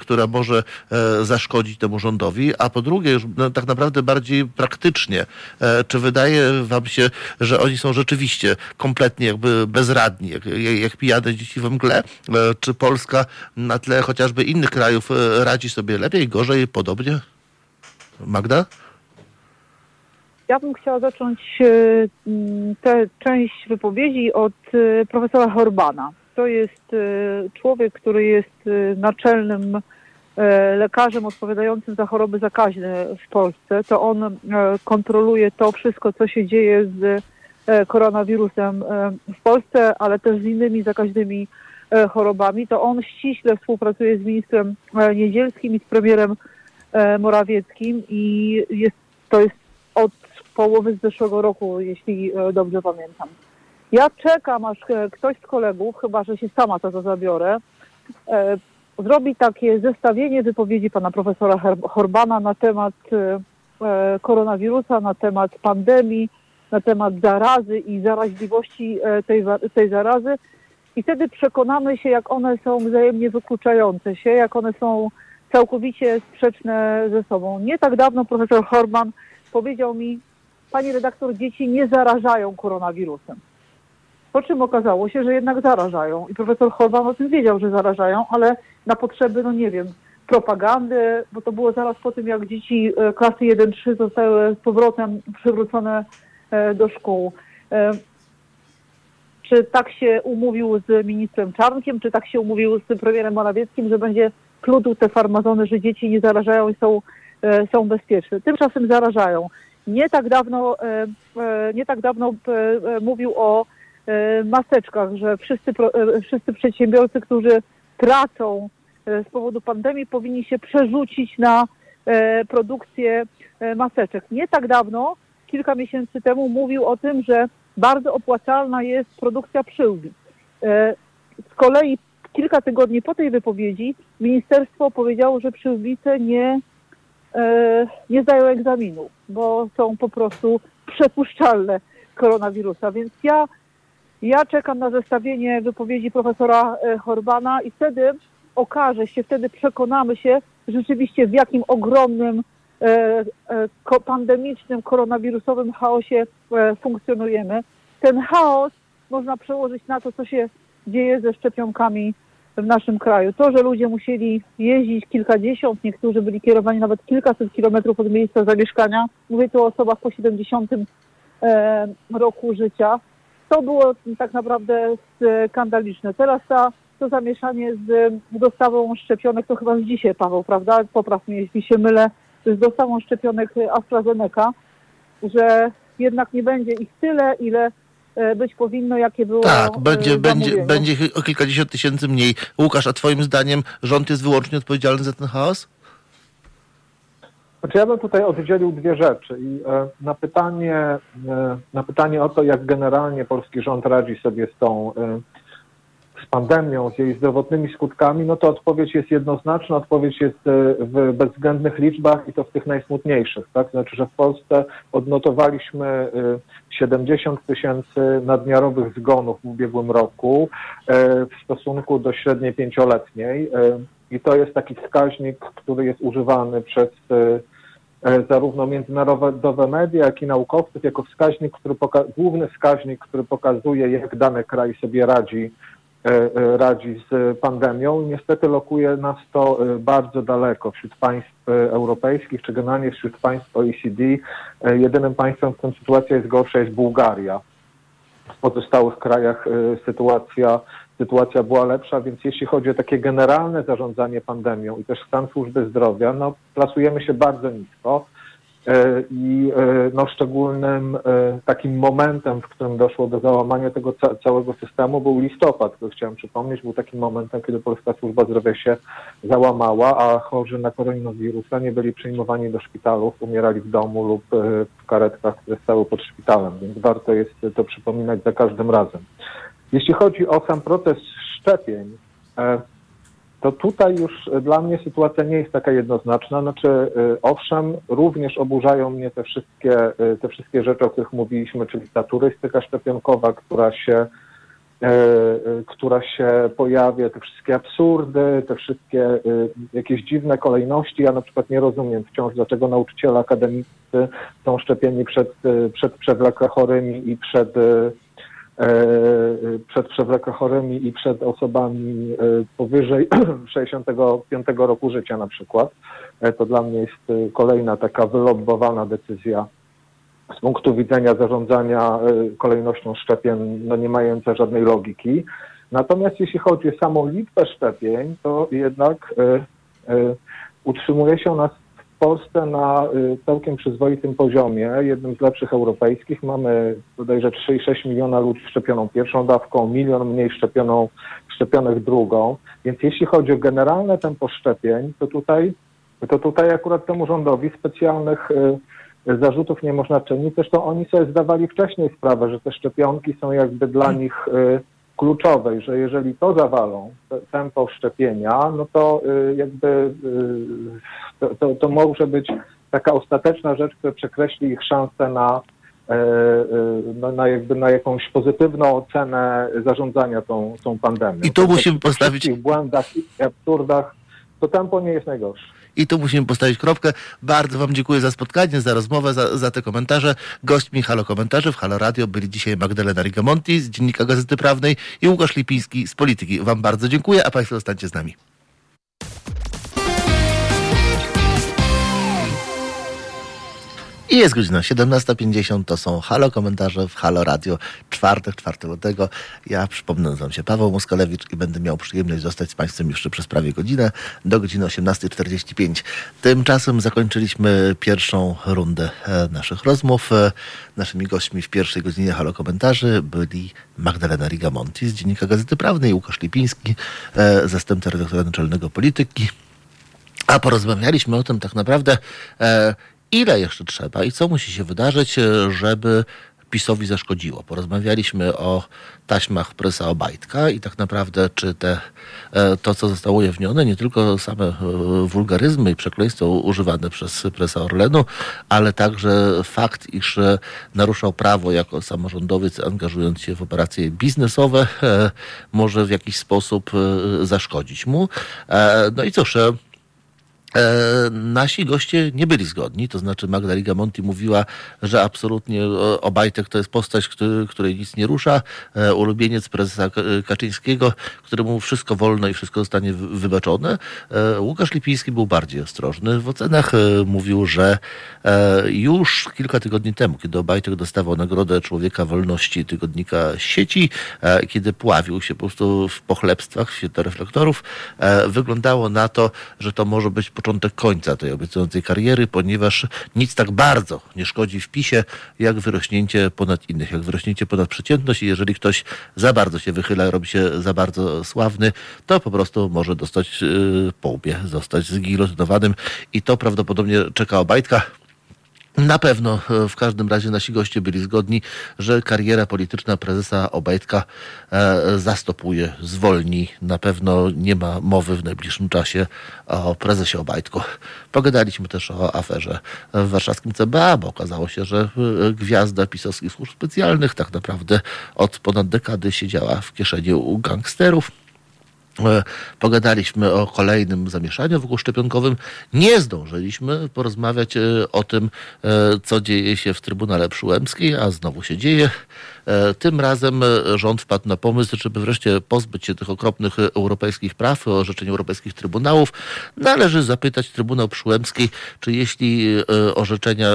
która może e, zaszkodzić temu rządowi, a po drugie, już no, tak naprawdę bardziej praktycznie, czy wydaje wam się, że oni są rzeczywiście kompletnie jakby bezradni, jak, jak pijane dzieci we mgle? Czy Polska na tle chociażby innych krajów radzi sobie lepiej, gorzej, podobnie? Magda? Ja bym chciała zacząć e, tę część wypowiedzi od e, profesora Horbana. To jest e, człowiek, który jest naczelnym lekarzem odpowiadającym za choroby zakaźne w Polsce. To on kontroluje to wszystko, co się dzieje z koronawirusem w Polsce, ale też z innymi zakaźnymi chorobami. To on ściśle współpracuje z ministrem Niedzielskim i z premierem Morawieckim i jest, to jest od połowy zeszłego roku, jeśli e, dobrze pamiętam. Ja czekam, aż e, ktoś z kolegów, chyba że się sama to zabiorę, e, zrobi takie zestawienie wypowiedzi pana profesora Horbana na temat koronawirusa, na temat pandemii, na temat zarazy i zaraźliwości tej, tej zarazy. I wtedy przekonamy się, jak one są wzajemnie wykluczające się, jak one są całkowicie sprzeczne ze sobą. Nie tak dawno profesor Horban powiedział mi, pani redaktor, dzieci nie zarażają koronawirusem. Po czym okazało się, że jednak zarażają. I profesor Holban o tym wiedział, że zarażają, ale na potrzeby, no nie wiem, propagandy, bo to było zaraz po tym, jak dzieci e, klasy 1-3 zostały z powrotem przywrócone e, do szkół. E, czy tak się umówił z ministrem Czarnkiem, czy tak się umówił z premierem Morawieckim, że będzie plutł te farmazony, że dzieci nie zarażają i są, są bezpieczne. Tymczasem zarażają nie tak dawno, e, e, nie tak dawno e, mówił o maseczkach, że wszyscy, wszyscy przedsiębiorcy, którzy tracą z powodu pandemii, powinni się przerzucić na produkcję maseczek. Nie tak dawno, kilka miesięcy temu, mówił o tym, że bardzo opłacalna jest produkcja przyłbic. Z kolei kilka tygodni po tej wypowiedzi ministerstwo powiedziało, że przyłbice nie nie zdają egzaminu, bo są po prostu przepuszczalne koronawirusa. Więc ja, ja czekam na zestawienie wypowiedzi profesora e, Horbana i wtedy okaże się, wtedy przekonamy się rzeczywiście w jakim ogromnym e, e, pandemicznym, koronawirusowym chaosie funkcjonujemy. Ten chaos można przełożyć na to, co się dzieje ze szczepionkami w naszym kraju. To, że ludzie musieli jeździć kilkadziesiąt, niektórzy byli kierowani nawet kilkaset kilometrów od miejsca zamieszkania. Mówię tu o osobach po 70 e, roku życia. To było tak naprawdę skandaliczne. Teraz ta, to zamieszanie z dostawą szczepionek, to chyba z dzisiaj, Paweł, prawda? Popraw mnie, jeśli się mylę, z dostawą szczepionek AstraZeneca, że jednak nie będzie ich tyle, ile e, być powinno, jakie było Tak, e, będzie, będzie, będzie o kilkadziesiąt tysięcy mniej. Łukasz, a twoim zdaniem rząd jest wyłącznie odpowiedzialny za ten chaos? Znaczy ja bym tutaj oddzielił dwie rzeczy i e, na pytanie, e, na pytanie o to, jak generalnie polski rząd radzi sobie z tą e, z pandemią, z jej zdrowotnymi skutkami, no to odpowiedź jest jednoznaczna, odpowiedź jest e, w bezwzględnych liczbach i to w tych najsmutniejszych, tak? Znaczy, że w Polsce odnotowaliśmy e, 70 tysięcy nadmiarowych zgonów w ubiegłym roku e, w stosunku do średniej pięcioletniej e, i to jest taki wskaźnik, który jest używany przez e, e, zarówno międzynarodowe media, jak i naukowców jako wskaźnik, który poka- główny wskaźnik, który pokazuje, jak dany kraj sobie radzi, e, e, radzi z pandemią. Niestety lokuje nas to e, bardzo daleko wśród państw e, europejskich, czy generalnie wśród państw OECD. E, Jedynym państwem, w którym sytuacja jest gorsza, jest Bułgaria. W pozostałych krajach e, sytuacja, sytuacja była lepsza, więc jeśli chodzi o takie generalne zarządzanie pandemią i też stan służby zdrowia, no plasujemy się bardzo nisko. E, I e, no, szczególnym e, takim momentem, w którym doszło do załamania tego ca- całego systemu był listopad, który chciałem przypomnieć, był takim momentem, kiedy Polska Służba Zdrowia się załamała, a chorzy na koronawirusa nie byli przyjmowani do szpitalów, umierali w domu lub w karetkach, które stały pod szpitalem, więc warto jest to przypominać za każdym razem. Jeśli chodzi o sam proces szczepień, to tutaj już e, dla mnie sytuacja nie jest taka jednoznaczna. Znaczy, e, owszem, również oburzają mnie te wszystkie, e, te wszystkie rzeczy, o których mówiliśmy, czyli ta turystyka szczepionkowa, która się, która się pojawia, te wszystkie absurdy, te wszystkie jakieś dziwne kolejności. Ja na przykład nie rozumiem wciąż, dlaczego nauczyciele akademicy są szczepieni przed, przed przewlekle chorymi i przed przed przewlekle chorymi i przed osobami e, powyżej 65 roku życia na przykład. E, To dla mnie jest e, kolejna taka wylobbowana decyzja z punktu widzenia zarządzania e, kolejnością szczepień, no nie mająca żadnej logiki. Natomiast jeśli chodzi o samą liczbę szczepień, to jednak e, e, utrzymuje się ona Polsce na y, całkiem przyzwoitym poziomie, jednym z lepszych europejskich. Mamy bodajże 3,6 miliona ludzi szczepioną pierwszą dawką, milion mniej szczepioną, szczepionych drugą. Więc jeśli chodzi o generalne tempo szczepień, to tutaj, to tutaj akurat temu rządowi specjalnych y, zarzutów nie można czynić. Zresztą oni sobie zdawali wcześniej sprawę, że te szczepionki są jakby dla nich kluczowe i że jeżeli to zawalą, te- tempo szczepienia, no to y, jakby y, to, to, to może być taka ostateczna rzecz, która przekreśli ich szanse na, e, na, jakby na jakąś pozytywną ocenę zarządzania tą, tą pandemią. I tu Tak, musimy postawić- wszystkich błędach i absurdach, to tempo nie jest najgorsze. I tu musimy postawić kropkę. Bardzo Wam dziękuję za spotkanie, za rozmowę, za, za te komentarze. Gośćmi Halo Komentarzy w Halo Radio byli dzisiaj Magdalena Rigamonti z Dziennika Gazety Prawnej i Łukasz Lipiński z Polityki. Wam bardzo dziękuję, a Państwo zostańcie z nami. I jest godzina 17.50, to są Halo Komentarze w Halo Radio, czwartek, 4 lutego. Ja przypomnę, nazywam się Paweł Moskalewicz i będę miał przyjemność zostać z Państwem jeszcze przez prawie godzinę, do godziny 18.45. Tymczasem zakończyliśmy pierwszą rundę e, naszych rozmów. E, Naszymi gośćmi w pierwszej godzinie Halo Komentarzy byli Magdalena Rigamonti z Dziennika Gazety Prawnej, Łukasz Lipiński, e, zastępca redaktora naczelnego Polityki, a porozmawialiśmy o tym tak naprawdę, ile jeszcze trzeba i co musi się wydarzyć, e, żeby PiSowi zaszkodziło. Porozmawialiśmy o taśmach presa Obajtka i tak naprawdę czy te, e, to, co zostało ujawnione, nie tylko same e, wulgaryzmy i przekleństwa używane przez presa Orlenu, ale także fakt, iż naruszał prawo jako samorządowiec, angażując się w operacje biznesowe, może w jakiś sposób zaszkodzić mu. No i cóż, E, nasi goście nie byli zgodni, to znaczy Magda Monti mówiła, że absolutnie Obajtek to jest postać, który, której nic nie rusza, e, ulubieniec prezesa Kaczyńskiego, któremu wszystko wolno i wszystko zostanie wybaczone. E, Łukasz Lipiński był bardziej ostrożny. W ocenach mówił, że już kilka tygodni temu, kiedy Obajtek dostawał nagrodę Człowieka Wolności tygodnika sieci, kiedy pławił się po prostu w pochlebstwach w świetle reflektorów, wyglądało na to, że to może być początek końca tej obiecującej kariery, ponieważ nic tak bardzo nie szkodzi w PiSie, jak wyrośnięcie ponad innych, jak wyrośnięcie ponad przeciętność i jeżeli ktoś za bardzo się wychyla, robi się za bardzo sławny, to po prostu może dostać yy, po łbie, zostać zgilotynowanym i to prawdopodobnie czeka Obajtka. Na pewno e, w każdym razie nasi goście byli zgodni, że kariera polityczna prezesa Obajtka e, zastopuje, zwolni. Na pewno nie ma mowy w najbliższym czasie o prezesie Obajtku. Pogadaliśmy też o aferze w warszawskim CBA, bo okazało się, że e, gwiazda pisowskich służb specjalnych tak naprawdę od ponad dekady siedziała w kieszeni u gangsterów. E, pogadaliśmy o kolejnym zamieszaniu wokół szczepionkowym. Nie zdążyliśmy porozmawiać e, o tym, e, co dzieje się w Trybunale Przyłębskiej, a znowu się dzieje. E, tym razem e, rząd wpadł na pomysł, żeby wreszcie pozbyć się tych okropnych europejskich praw, orzeczeń europejskich trybunałów. Należy zapytać Trybunał Przyłębski, czy jeśli e, orzeczenia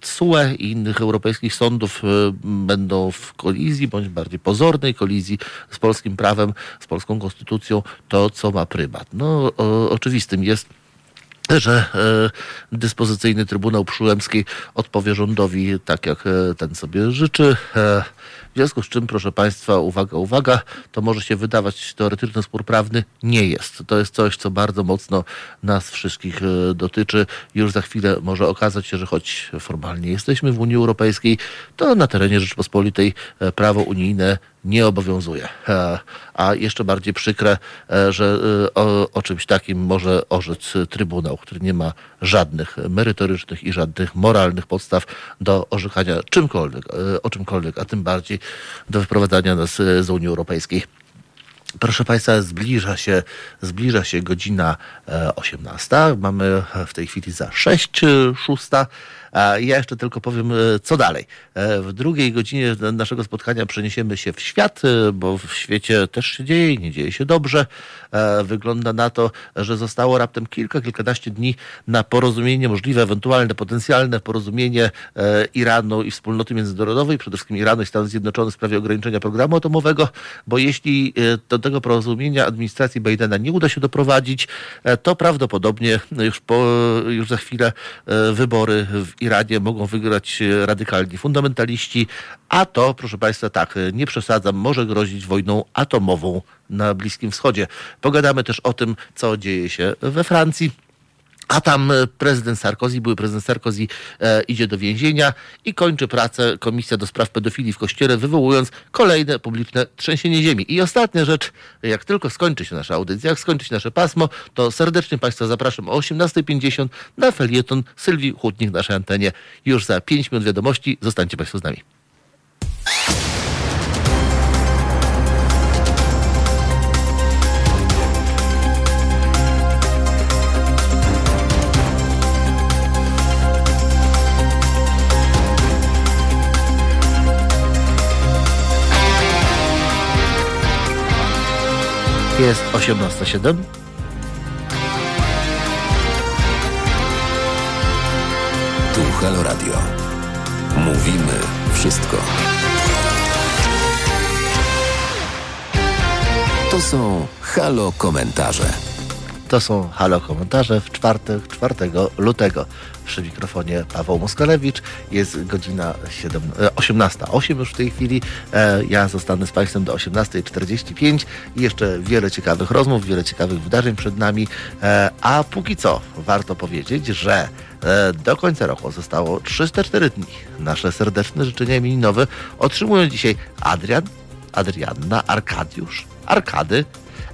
TSUE i innych europejskich sądów będą w kolizji, bądź bardziej pozornej kolizji z polskim prawem, z polską konstytucją, to co ma prymat. No, oczywistym jest, że e, dyspozycyjny Trybunał Przyłębski odpowie rządowi tak, jak e, ten sobie życzy. E, w związku z czym, proszę Państwa, uwaga, uwaga, to może się wydawać teoretyczny spór prawny. Nie jest. To jest coś, co bardzo mocno nas wszystkich dotyczy. Już za chwilę może okazać się, że choć formalnie jesteśmy w Unii Europejskiej, to na terenie Rzeczypospolitej prawo unijne nie obowiązuje. E, a jeszcze bardziej przykre, e, że e, o, o, czymś takim może orzec Trybunał, który nie ma żadnych merytorycznych i żadnych moralnych podstaw do orzekania czymkolwiek, o czymkolwiek, a tym bardziej do wyprowadzania nas z Unii Europejskiej. Proszę Państwa, zbliża się, zbliża się godzina 18. Mamy w tej chwili za 6, 6. Ja jeszcze tylko powiem, e, co dalej. E, w drugiej godzinie naszego spotkania przeniesiemy się w świat, e, bo w świecie też się dzieje nie dzieje się dobrze. Wygląda na to, że zostało raptem kilka, kilkanaście dni na porozumienie, możliwe, ewentualne, potencjalne porozumienie Iranu i wspólnoty międzynarodowej, przede wszystkim Iranu i Stanów Zjednoczonych w sprawie ograniczenia programu atomowego, bo jeśli do tego porozumienia administracji Bidena nie uda się doprowadzić, to prawdopodobnie już, po, już za chwilę wybory w Iranie mogą wygrać e, radykalni fundamentaliści, a to, proszę Państwa, tak, e, nie przesadzam, może grozić wojną atomową na Bliskim Wschodzie. Pogadamy też o tym, co dzieje się we Francji. A tam e, prezydent Sarkozy, były prezydent Sarkozy e, idzie do więzienia i kończy pracę Komisja do Spraw Pedofilii w Kościele, wywołując kolejne publiczne trzęsienie ziemi. I ostatnia rzecz, jak tylko skończy się nasza audycja, jak skończy się nasze pasmo, to serdecznie Państwa zapraszam o 18.50 na felieton Sylwii Chłodnik w naszej antenie. Już za 5 minut wiadomości. Zostańcie Państwo z nami. Jest 18.07. Tu Halo Radio. Mówimy wszystko. To są Halo Komentarze. To są Halo Komentarze w czwartek, 4 lutego. Przy mikrofonie Paweł Moskalewicz. Jest godzina 7, 18.08 e, już w tej chwili. E, ja zostanę z Państwem do 18.45 i jeszcze wiele ciekawych rozmów, wiele ciekawych wydarzeń przed nami. E, a póki co warto powiedzieć, że E, do końca roku zostało 304 dni. Nasze serdeczne życzenia imieninowe otrzymują dzisiaj Adrian, Adrianna, Arkadiusz, Arkady,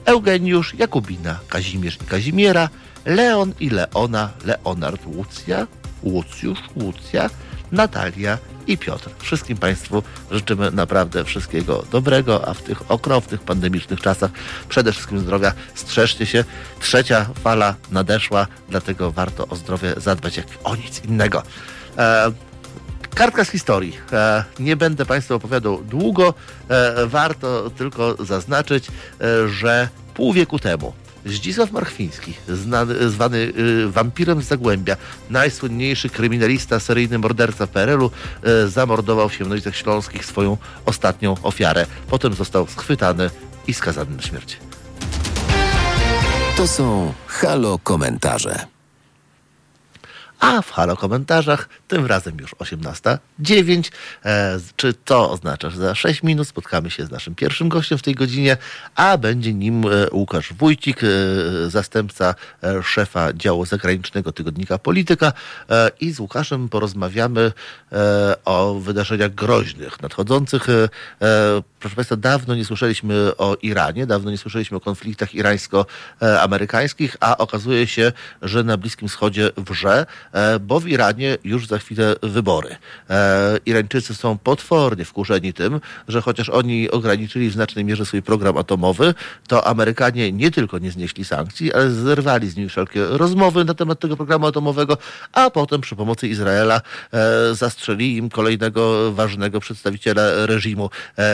Eugeniusz, Jakubina, Kazimierz i Kazimiera, Leon i Leona, Leonard, Łucja, Łucjusz, Łucja, Natalia i Piotr. Wszystkim Państwu życzymy naprawdę wszystkiego dobrego, a w tych okropnych, pandemicznych czasach przede wszystkim zdrowia. Strzeżcie się. Trzecia fala nadeszła, dlatego warto o zdrowie zadbać jak o nic innego. E, Kartka z historii. E, nie będę Państwu opowiadał długo. E, warto tylko zaznaczyć, e, że pół wieku temu Zdzisław Marchwiński, znany, zwany y, wampirem z Zagłębia, najsłynniejszy kryminalista, seryjny morderca PRL-u, y, zamordował w Siemianowicach Śląskich swoją ostatnią ofiarę. Potem został schwytany i skazany na śmierć. To są Halo Komentarze. A w halo komentarzach, tym razem już 18.09. E, czy to oznacza, że za 6 minut spotkamy się z naszym pierwszym gościem w tej godzinie, a będzie nim e, Łukasz Wójcik, e, zastępca szefa działu zagranicznego tygodnika Polityka. I z Łukaszem porozmawiamy o wydarzeniach groźnych, nadchodzących. Proszę Państwa, dawno nie słyszeliśmy o Iranie, dawno nie słyszeliśmy o konfliktach irańsko-amerykańskich, a okazuje się, że na Bliskim Wschodzie wrze. Bo w Iranie już za chwilę wybory. E, Irańczycy są potwornie wkurzeni tym, że chociaż oni ograniczyli w znacznej mierze swój program atomowy, to Amerykanie nie tylko nie znieśli sankcji, ale zerwali z nimi wszelkie rozmowy na temat tego programu atomowego, a potem przy pomocy Izraela e, zastrzeli im kolejnego ważnego przedstawiciela reżimu.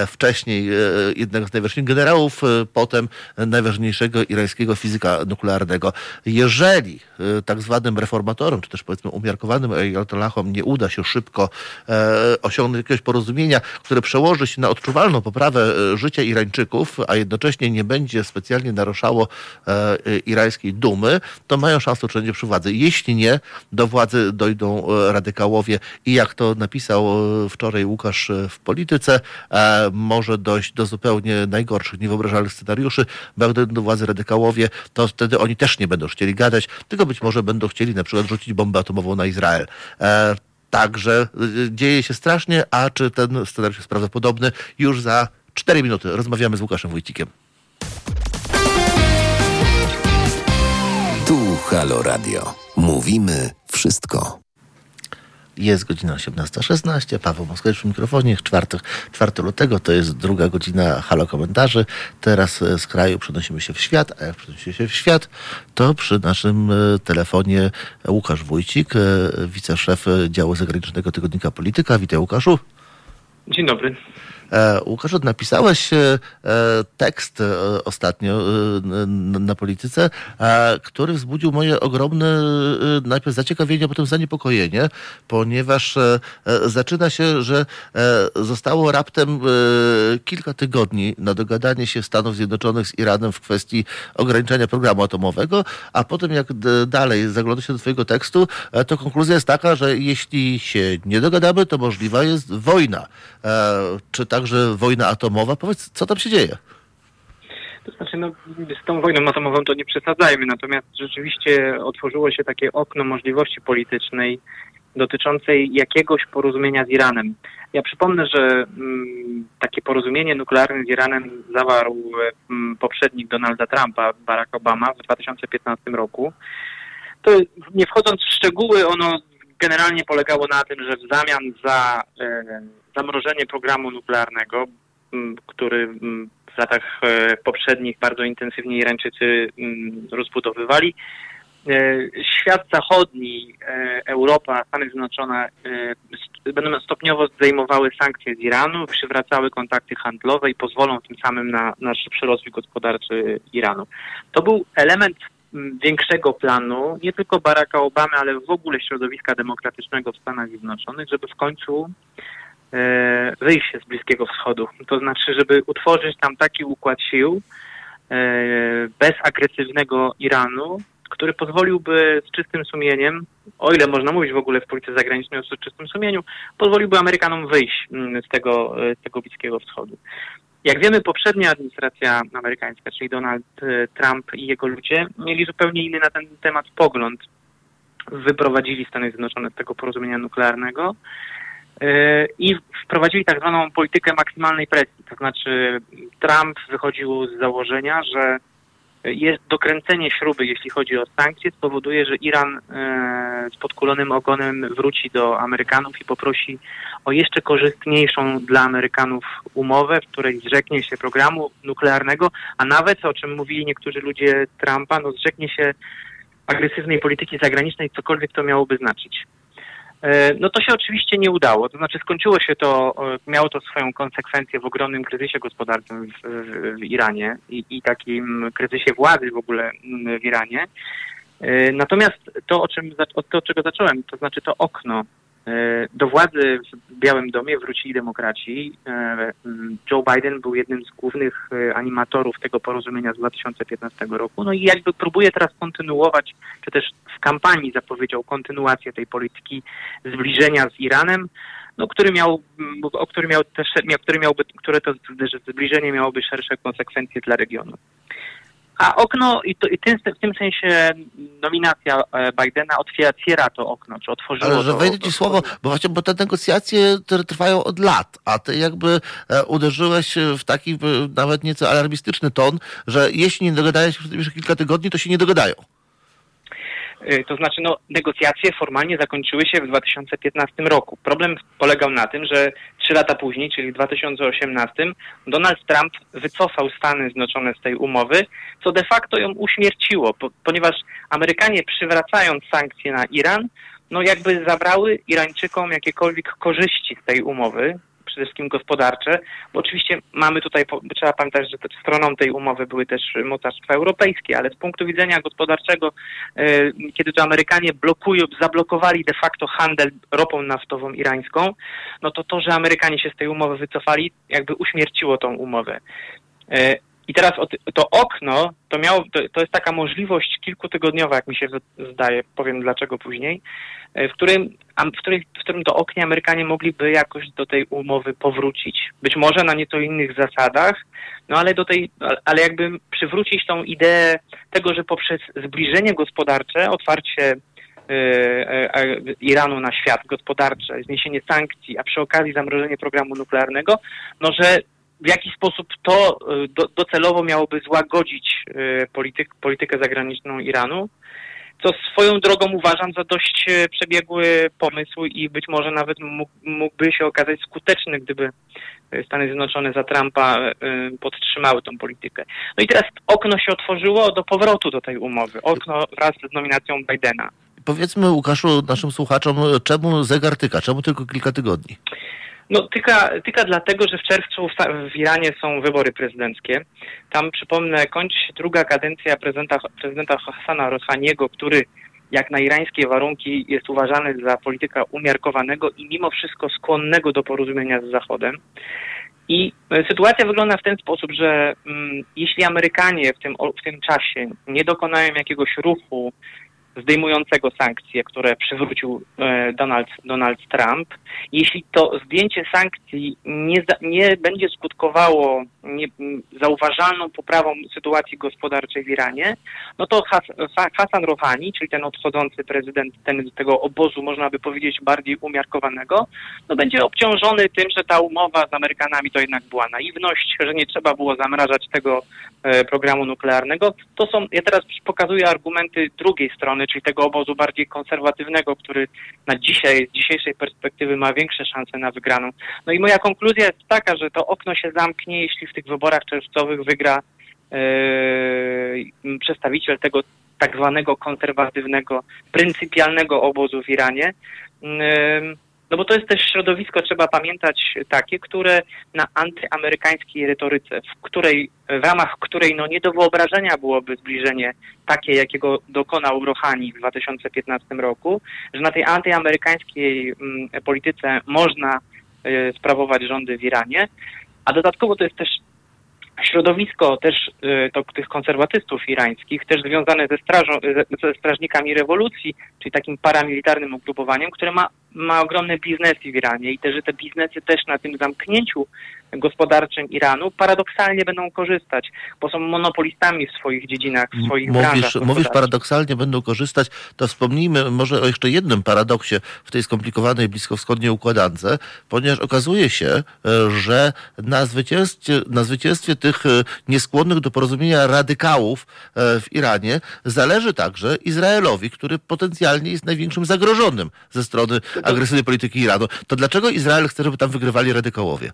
Wcześniej jednego z najważniejszych generałów, potem najważniejszego irańskiego fizyka nuklearnego. Jeżeli tak zwanym reformatorom, czy też powiedzmy umiarkowanym ayatollahom nie uda się szybko e, osiągnąć jakiegoś porozumienia, które przełoży się na odczuwalną poprawę e, życia Irańczyków, a jednocześnie nie będzie specjalnie naruszało e, irańskiej dumy, to mają szansę utrzymania przy władzy. Jeśli nie, do władzy dojdą radykałowie i jak to napisał wczoraj Łukasz w polityce, może dojść do zupełnie najgorszych, niewyobrażalnych scenariuszy, dojdą do władzy radykałowie, to wtedy oni też nie będą chcieli gadać, tylko być może będą chcieli na przykład rzucić bombę atomową na Izrael. E, także y, dzieje się strasznie, a czy ten scenariusz jest prawdopodobny? Już za 4 minuty rozmawiamy z Łukaszem Wójcikiem. Tu Halo Radio. Mówimy wszystko. Jest godzina 18.16. Paweł Moskowicz w mikrofonie. Czwartek, 4 lutego to jest druga godzina halo komentarzy. Teraz e, z kraju przenosimy się w świat, a jak przenosimy się w świat, to przy naszym e, telefonie Łukasz Wójcik, e, wiceszef działu zagranicznego tygodnika Polityka. Witaj Łukaszu. Dzień dobry. E, Łukasz, napisałeś e, e, tekst ostatnio na polityce, który wzbudził moje ogromne najpierw zaciekawienie, a potem zaniepokojenie, ponieważ zaczyna się, że zostało raptem kilka tygodni na dogadanie się Stanów Zjednoczonych z Iranem w kwestii ograniczenia programu atomowego, a potem jak dalej zagląda się do twojego tekstu, to konkluzja jest taka, że jeśli się nie dogadamy, to możliwa jest wojna. Czy także wojna atomowa. Powiedz, co tam się dzieje? To znaczy, no, z tą wojną atomową to nie przesadzajmy, natomiast rzeczywiście otworzyło się takie okno możliwości politycznej dotyczącej jakiegoś porozumienia z Iranem. Ja przypomnę, że mm, takie porozumienie nuklearne z Iranem zawarł mm, poprzednik Donalda Trumpa, Barack Obama, w 2015 roku. To nie wchodząc w szczegóły, ono generalnie polegało na tym, że w zamian za e, zamrożenie programu nuklearnego, który w latach e, poprzednich bardzo intensywnie Irańczycy rozbudowywali. E, świat zachodni, e, Europa, Stany Zjednoczone będą stopniowo zdejmowały sankcje z Iranu, przywracały kontakty handlowe i pozwolą tym samym na, na szybszy rozwój gospodarczy Iranu. To był element większego planu, nie tylko Baracka Obamy, ale w ogóle środowiska demokratycznego w Stanach Zjednoczonych, żeby w końcu wyjście z Bliskiego Wschodu. To znaczy, żeby utworzyć tam taki układ sił e, bez agresywnego Iranu, który pozwoliłby z czystym sumieniem, o ile można mówić w ogóle w polityce zagranicznej o czystym sumieniu, pozwoliłby Amerykanom wyjść mm, z tego, e, z tego Bliskiego Wschodu. Jak wiemy, poprzednia administracja amerykańska, czyli Donald Trump i jego ludzie, mieli zupełnie inny na ten temat pogląd. wyprowadzili Stany Zjednoczone z tego porozumienia nuklearnego e, i wprowadzili tak zwaną politykę maksymalnej presji. To znaczy Trump wychodził z założenia, że jest dokręcenie śruby, jeśli chodzi o sankcje, spowoduje, że Iran e, z podkulonym ogonem wróci do Amerykanów i poprosi o jeszcze korzystniejszą dla Amerykanów umowę, w której zrzeknie się programu nuklearnego, a nawet, o czym mówili niektórzy ludzie Trumpa, no zrzeknie się agresywnej polityki zagranicznej, cokolwiek to miałoby znaczyć. E, no to się oczywiście nie udało. To znaczy skończyło się to, e, miało to swoją konsekwencję w ogromnym kryzysie gospodarczym w, w, w Iranie i, i, takim kryzysie władzy w ogóle w Iranie. E, natomiast to, o czym, od czego zacząłem, to znaczy to okno do władzy w Białym Domie wrócili demokraci. E, Joe Biden był jednym z głównych e, animatorów tego porozumienia z 2015 roku. No i jakby próbuje teraz kontynuować, czy też w kampanii zapowiedział kontynuację tej polityki zbliżenia z Iranem, no, który miał, o który miał też, który miałby, które to zbliżenie miałoby szersze konsekwencje dla regionu. A okno, i, to, i tym, w tym sensie nominacja e, Bidena otwiera to okno, czy otworzyło Ale że to, wejdę ci słowo, bo właśnie, bo te negocjacje trwają od lat, a ty jakby e, uderzyłeś w taki nawet nieco alarmistyczny ton, że jeśli nie dogadają się przez kilka tygodni, to się nie dogadają. Y, to znaczy, no, negocjacje formalnie zakończyły się w 2015 roku. Problem polegał na tym, że trzy lata później, czyli w 2018, Donald Trump wycofał Stany Zjednoczone z tej umowy, co de facto ją uśmierciło, po, ponieważ Amerykanie przywracając sankcje na Iran, no jakby zabrały Irańczykom jakiekolwiek korzyści z tej umowy, przede wszystkim gospodarcze, bo oczywiście mamy tutaj, trzeba pamiętać, że stroną tej umowy były też mocarstwa europejskie, ale z punktu widzenia gospodarczego, e, kiedy to Amerykanie blokują, zablokowali de facto handel ropą naftową irańską, no to to, że Amerykanie się z tej umowy wycofali, jakby uśmierciło tą umowę. I teraz to okno, to, miało, to, jest taka możliwość kilkutygodniowa, jak mi się zdaje, powiem dlaczego później, e, w którym, w, którym, w którym to oknie Amerykanie mogliby jakoś do tej umowy powrócić. Być może na nieco innych zasadach, no ale do tej, ale jakby przywrócić tą ideę tego, że poprzez zbliżenie gospodarcze, otwarcie e, e, Iranu na świat gospodarcze, zniesienie sankcji, a przy okazji zamrożenie programu nuklearnego, no że w jaki sposób to y, do, docelowo miałoby złagodzić y, polityk, politykę zagraniczną Iranu, co swoją drogą uważam za dość y, przebiegły pomysł i być może nawet mógł, mógłby się okazać skuteczny, gdyby Stany Zjednoczone za Trumpa podtrzymały tą politykę. No i teraz okno się otworzyło do powrotu do tej umowy. Okno wraz z nominacją Bidena. Powiedzmy Łukaszu naszym słuchaczom, czemu zegar tyka? Czemu tylko kilka tygodni? No, tyka, tyka dlatego, że w czerwcu w, w Iranie są wybory prezydenckie. Tam, przypomnę, kończy się druga kadencja prezydenta, prezydenta Hassana Rohaniego, który jak na irańskie warunki jest uważany za polityka umiarkowanego i mimo wszystko skłonnego do porozumienia z Zachodem. I e, sytuacja wygląda w ten sposób, że mm, jeśli Amerykanie w tym, w tym czasie nie dokonają jakiegoś ruchu zdejmującego sankcje, które przywrócił e, Donald, Donald Trump. Jeśli to zdjęcie sankcji nie, nie będzie skutkowało nie, zauważalną poprawą sytuacji gospodarczej w Iranie, no to Has, Hassan Rouhani, czyli ten odchodzący prezydent ten, tego obozu, można by powiedzieć, bardziej umiarkowanego, no będzie obciążony tym, że ta umowa z Amerykanami to jednak była naiwność, że nie trzeba było zamrażać tego e, programu nuklearnego. To są, ja teraz pokazuję argumenty drugiej strony, czyli tego obozu bardziej konserwatywnego, który na dzisiaj, z dzisiejszej perspektywy ma większe szanse na wygraną. No i moja konkluzja jest taka, że to okno się zamknie, jeśli w tych wyborach czerwcowych wygra yy, przedstawiciel tego tak zwanego konserwatywnego, pryncypialnego obozu w Iranie. Yy, no bo to jest też środowisko, trzeba pamiętać, takie, które na antyamerykańskiej retoryce, w której, w ramach której no nie do wyobrażenia byłoby zbliżenie takie, jakiego dokonał Rohani w 2015 roku, że na tej antyamerykańskiej mm, polityce można y, sprawować rządy w Iranie, a dodatkowo to jest też środowisko też y, to, tych konserwatystów irańskich, też związane ze, strażą, ze strażnikami rewolucji, czyli takim paramilitarnym ugrupowaniem, które ma, ma ogromne biznesy w Iranie i też, te biznesy też na tym zamknięciu gospodarczym Iranu paradoksalnie będą korzystać, bo są monopolistami w swoich dziedzinach, w swoich mówisz, branżach. mówisz paradoksalnie będą korzystać, to wspomnijmy może o jeszcze jednym paradoksie w tej skomplikowanej bliskowschodniej układance, ponieważ okazuje się, e, że na zwycięstwie, na zwycięstwie tych e, nieskłonnych do porozumienia radykałów e, w Iranie zależy także Izraelowi, który potencjalnie jest największym zagrożonym ze strony agresywnej polityki Iranu. To dlaczego Izrael chce, żeby tam wygrywali radykałowie?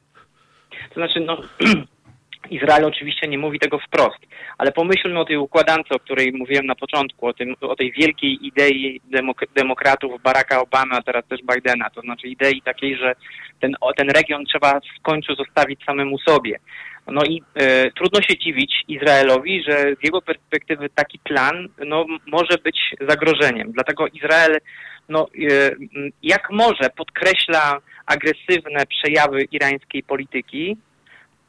To znaczy, no, Izrael oczywiście nie mówi tego wprost, ale pomyślmy o tej układance, o której mówiłem na początku, o, tym, o tej wielkiej idei demok demokratów Baracka Obamy, a teraz też Bidena, to znaczy idei takiej, że ten, o, ten region trzeba w końcu zostawić samemu sobie. No i e, trudno się dziwić Izraelowi, że z jego perspektywy taki plan no, może być zagrożeniem. Dlatego Izrael no, e, jak może podkreśla agresywne przejawy irańskiej polityki,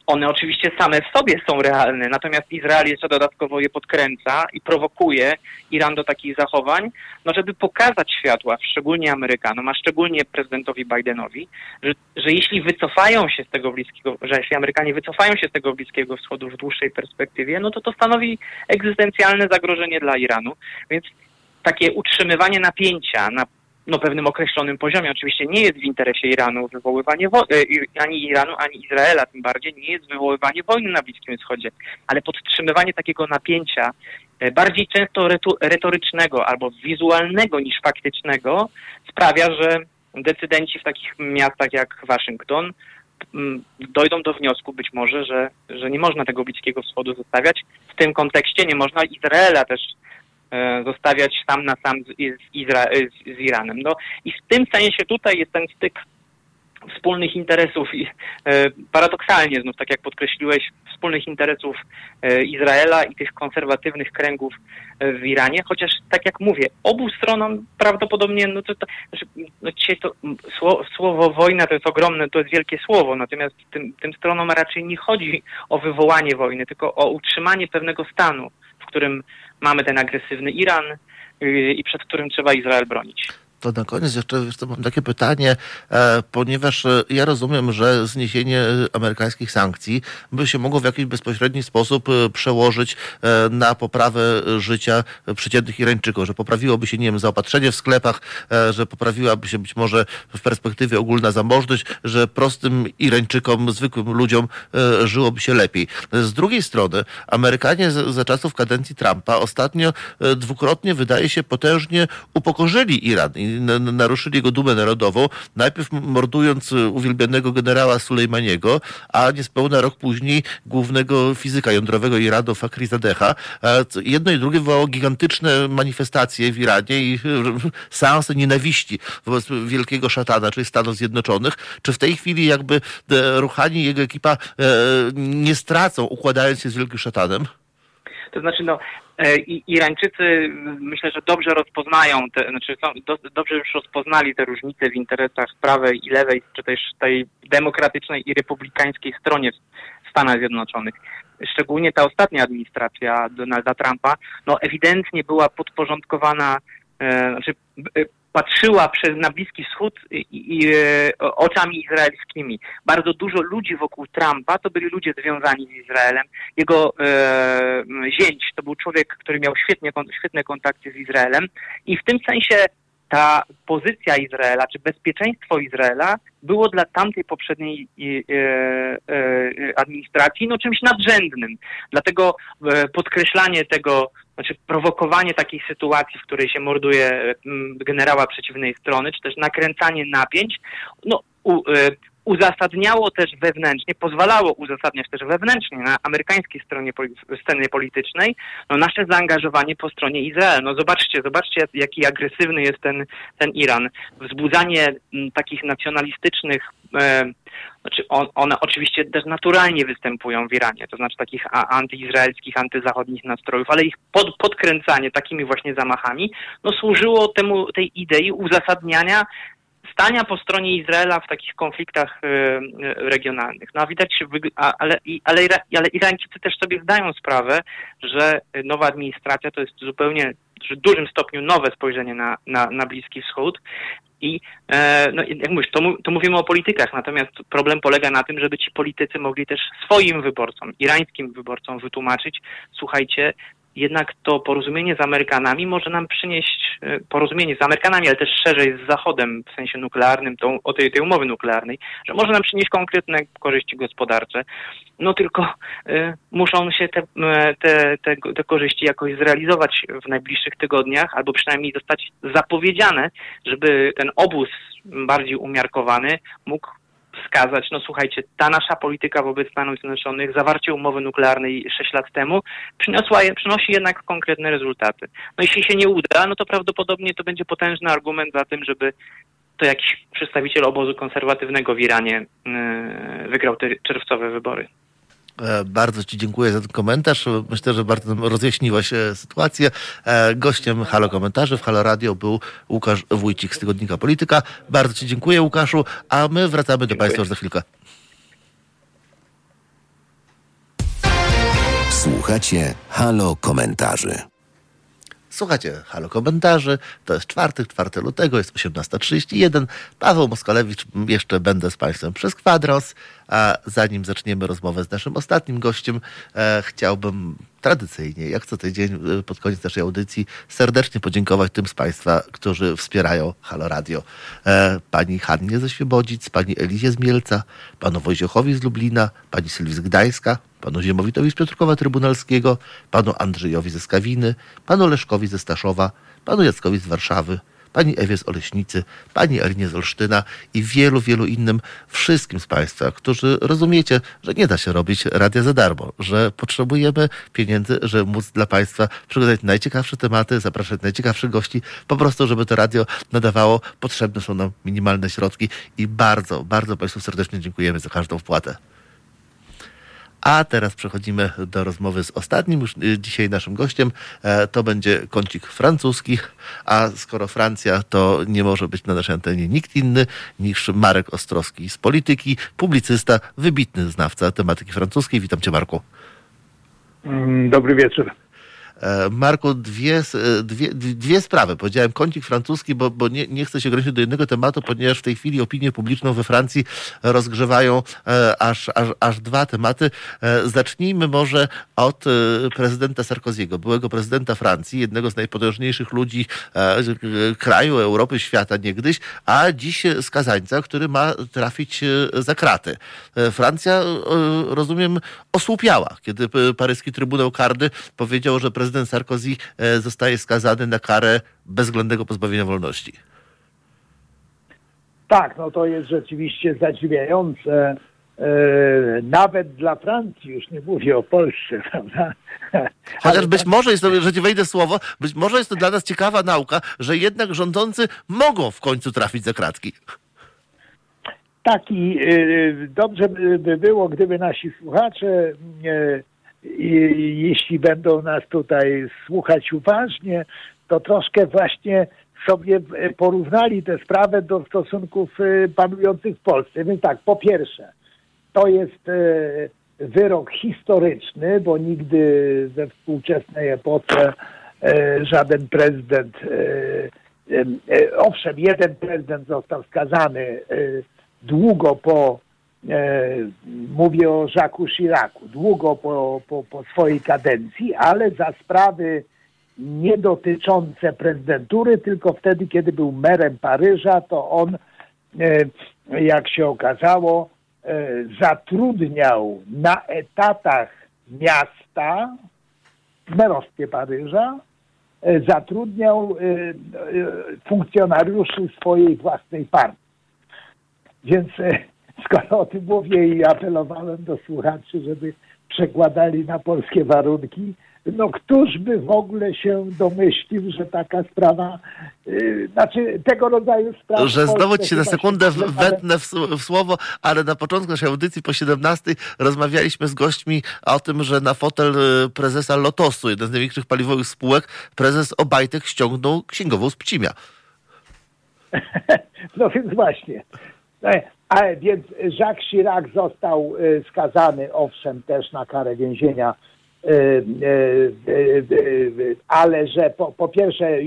one oczywiście same w sobie są realne, natomiast Izrael jeszcze dodatkowo je podkręca i prowokuje Iran do takich zachowań, no żeby pokazać światu, a szczególnie Amerykanom, a szczególnie prezydentowi Bidenowi, że, że jeśli wycofają się z tego bliskiego, że jeśli Amerykanie wycofają się z tego Bliskiego Wschodu w dłuższej perspektywie, no to to stanowi egzystencjalne zagrożenie dla Iranu, więc takie utrzymywanie napięcia na no, pewnym określonym poziomie. Oczywiście nie jest w interesie Iranu wywoływanie wo- ani Iranu, ani Izraela tym bardziej nie jest wywoływanie wojny na Bliskim Wschodzie, ale podtrzymywanie takiego napięcia bardziej często retorycznego albo wizualnego niż faktycznego sprawia, że decydenci w takich miastach jak Waszyngton dojdą do wniosku być może, że, że nie można tego Bliskiego Wschodu zostawiać. W tym kontekście nie można Izraela też zostawiać sam na sam z, z, Izra z, z Iranem. No i w tym sensie tutaj jest ten styk wspólnych interesów i e, paradoksalnie znów, tak jak podkreśliłeś, wspólnych interesów e, Izraela i tych konserwatywnych kręgów e, w Iranie, chociaż tak jak mówię, obu stronom prawdopodobnie, no to, to, znaczy, no dzisiaj to słowo, słowo wojna to jest ogromne, to jest wielkie słowo, natomiast tym, tym stronom raczej nie chodzi o wywołanie wojny, tylko o utrzymanie pewnego stanu, którym mamy ten agresywny Iran i przed którym trzeba Izrael bronić. To na koniec jeszcze mam takie pytanie, e, ponieważ e, ja rozumiem, że zniesienie amerykańskich sankcji by się mogło w jakiś bezpośredni sposób e, przełożyć na poprawę życia przeciętnych Irańczyków, że poprawiłoby się, nie wiem, zaopatrzenie w sklepach, że poprawiłaby się być może w perspektywie ogólna zamożność, że prostym Irańczykom, zwykłym ludziom żyłoby się lepiej. Z drugiej strony Amerykanie za czasów kadencji Trumpa ostatnio dwukrotnie, wydaje się, potężnie upokorzyli Iran naruszyli jego dumę narodową, najpierw mordując uwielbianego generała Sulejmaniego, a niespełna rok później głównego fizyka jądrowego Iranu Fakhri Zadeha. Jedno i drugie wywołało gigantyczne manifestacje w Iranie i seanse nienawiści wobec wielkiego szatana, czyli Stanów Zjednoczonych. Czy w tej chwili jakby Ruchani i jego ekipa nie stracą, układając się z wielkim szatanem? To znaczy, no, Irańczycy myślę, że dobrze rozpoznają, te, znaczy są, do, dobrze już rozpoznali te różnice w interesach prawej i lewej, czy też tej demokratycznej i republikańskiej stronie w Stanach Zjednoczonych. Szczególnie ta ostatnia administracja Donalda Trumpa, no ewidentnie była podporządkowana, e, znaczy patrzyła przez na Bliski Wschód i, i, e, oczami izraelskimi. Bardzo dużo ludzi wokół Trumpa to byli ludzie związani z Izraelem. Jego e, zięć to był człowiek, który miał świetnie, świetne kontakty z Izraelem i w tym sensie ta pozycja Izraela, czy bezpieczeństwo Izraela było dla tamtej poprzedniej e, e, administracji no, czymś nadrzędnym. Dlatego e, podkreślanie tego, znaczy prowokowanie takiej sytuacji, w której się morduje generała przeciwnej strony, czy też nakręcanie napięć, no, u, uzasadniało też wewnętrznie, pozwalało uzasadniać też wewnętrznie na amerykańskiej stronie poli sceny politycznej no, nasze zaangażowanie po stronie Izraela. No zobaczcie, zobaczcie jaki agresywny jest ten, ten Iran. Wzbudzanie m, takich nacjonalistycznych e, znaczy on, one oczywiście też naturalnie występują w Iranie, to znaczy takich antyizraelskich, antyzachodnich nastrojów, ale ich pod, podkręcanie takimi właśnie zamachami no, służyło temu tej idei uzasadniania stania po stronie Izraela w takich konfliktach regionalnych. No a widać, ale, ale, ale Irańczycy też sobie zdają sprawę, że nowa administracja to jest zupełnie w dużym stopniu nowe spojrzenie na, na, na Bliski Wschód i e, no, jak mówisz, to, to mówimy o politykach, natomiast problem polega na tym, żeby ci politycy mogli też swoim wyborcom, irańskim wyborcom wytłumaczyć, słuchajcie, jednak to porozumienie z Amerykanami może nam przynieść e, porozumienie z Amerykanami, ale też szerzej z Zachodem w sensie nuklearnym, tą, o tej, tej umowy nuklearnej, że może nam przynieść konkretne korzyści gospodarcze. No tylko y, muszą się te, te, te, te korzyści jakoś zrealizować w najbliższych tygodniach, albo przynajmniej zostać zapowiedziane, żeby ten obóz bardziej umiarkowany mógł wskazać, no słuchajcie, ta nasza polityka wobec Stanów Zjednoczonych, zawarcie umowy nuklearnej 6 lat temu, przyniosła, przynosi jednak konkretne rezultaty. No jeśli się nie uda, no to prawdopodobnie to będzie potężny argument za tym, żeby to jakiś przedstawiciel obozu konserwatywnego w Iranie yy, wygrał te czerwcowe wybory. E, bardzo Ci dziękuję za ten komentarz. Myślę, że bardzo rozjaśniłaś e, sytuację. E, gościem Halo Komentarzy w Halo Radio był Łukasz Wójcik z Tygodnika Polityka. Bardzo Ci dziękuję, Łukaszu, a my wracamy dziękuję. do Państwa już za chwilkę. Słuchacie Halo Komentarzy. Słuchacie Halo Komentarzy, to jest czwartek, 4 lutego, jest 18.31. Paweł Moskalewicz, jeszcze będę z Państwem przez kwadrans, a zanim zaczniemy rozmowę z naszym ostatnim gościem, e, chciałbym tradycyjnie, jak co tydzień e, pod koniec naszej audycji, serdecznie podziękować tym z Państwa, którzy wspierają Halo Radio. E, pani Hannie ze Świebodzic, pani Elizie z Mielca, panu Wojciechowi z Lublina, pani Sylwii z Gdańska, panu Ziemowitowi z Piotrkowa Trybunalskiego, panu Andrzejowi ze Skawiny, panu Leszkowi ze Staszowa, panu Jackowi z Warszawy, pani Ewie z Oleśnicy, pani Elinie z Olsztyna i wielu, wielu innym, wszystkim z Państwa, którzy rozumiecie, że nie da się robić radia za darmo, że potrzebujemy pieniędzy, żeby móc dla Państwa przygotować najciekawsze tematy, zapraszać najciekawszych gości, po prostu, żeby to radio nadawało. Potrzebne są nam minimalne środki i bardzo, bardzo Państwu serdecznie dziękujemy za każdą wpłatę. A teraz przechodzimy do rozmowy z ostatnim już y, dzisiaj naszym gościem. E, to będzie kącik francuski, a skoro Francja, to nie może być na naszej antenie nikt inny niż Marek Ostrowski z polityki, publicysta, wybitny znawca tematyki francuskiej. Witam cię Marku. Mm, dobry wieczór. E, Marku, dwie, e, dwie, dwie sprawy. Powiedziałem kącik francuski, bo, bo nie, nie chcę się ograniczyć do jednego tematu, ponieważ w tej chwili opinię publiczną we Francji rozgrzewają e, aż, aż, aż dwa tematy. Zacznijmy może od prezydenta Sarkoziego, byłego prezydenta Francji, jednego z najpotężniejszych ludzi kraju, Europy, świata niegdyś, a dziś skazańca, który ma trafić za kraty. Francja, rozumiem, osłupiała, kiedy paryski Trybunał Karny powiedział, że prezydent prezydent Sarkozy e, zostaje skazany na karę bezwzględnego pozbawienia wolności. Tak, no to jest rzeczywiście zadziwiające. E, nawet dla Francji, już nie mówię o Polsce, prawda? Chociaż być może jest to, że ci wejdę słowo, być może jest to dla nas ciekawa nauka, że jednak rządzący mogą w końcu trafić za kratki. Tak i e, dobrze by było, gdyby nasi słuchacze i jeśli będą nas tutaj słuchać uważnie, to troszkę właśnie sobie porównali tę sprawę do stosunków e, panujących w Polsce. Więc tak, po pierwsze, to jest e, wyrok historyczny, bo nigdy we współczesnej epoce e, żaden prezydent, owszem, jeden prezydent został skazany długo po mówię o Jacques Chiracu, długo po, po, po swojej kadencji, ale za sprawy nie dotyczące prezydentury, tylko wtedy, kiedy był merem Paryża, to on, e, jak się okazało, e, zatrudniał na etatach miasta w merostwie Paryża, e, zatrudniał e, e, funkcjonariuszy swojej własnej partii. Więc skoro o tym mówię i apelowałem do słuchaczy, żeby przekładali na polskie warunki, no któż by w ogóle się domyślił, że taka sprawa, yy, znaczy tego rodzaju sprawa... Że znowu ci się na sekundę wetnę w, w, słowo, ale na początku naszej audycji po 17 rozmawialiśmy z gośćmi o tym, że na fotel y, prezesa Lotosu, jeden z największych paliwowych spółek, prezes Obajtek ściągnął księgową z Pcimia. no więc właśnie. Ale więc Jacques Chirac został e, skazany, owszem, też na karę więzienia, e, e, ale że po, po pierwsze,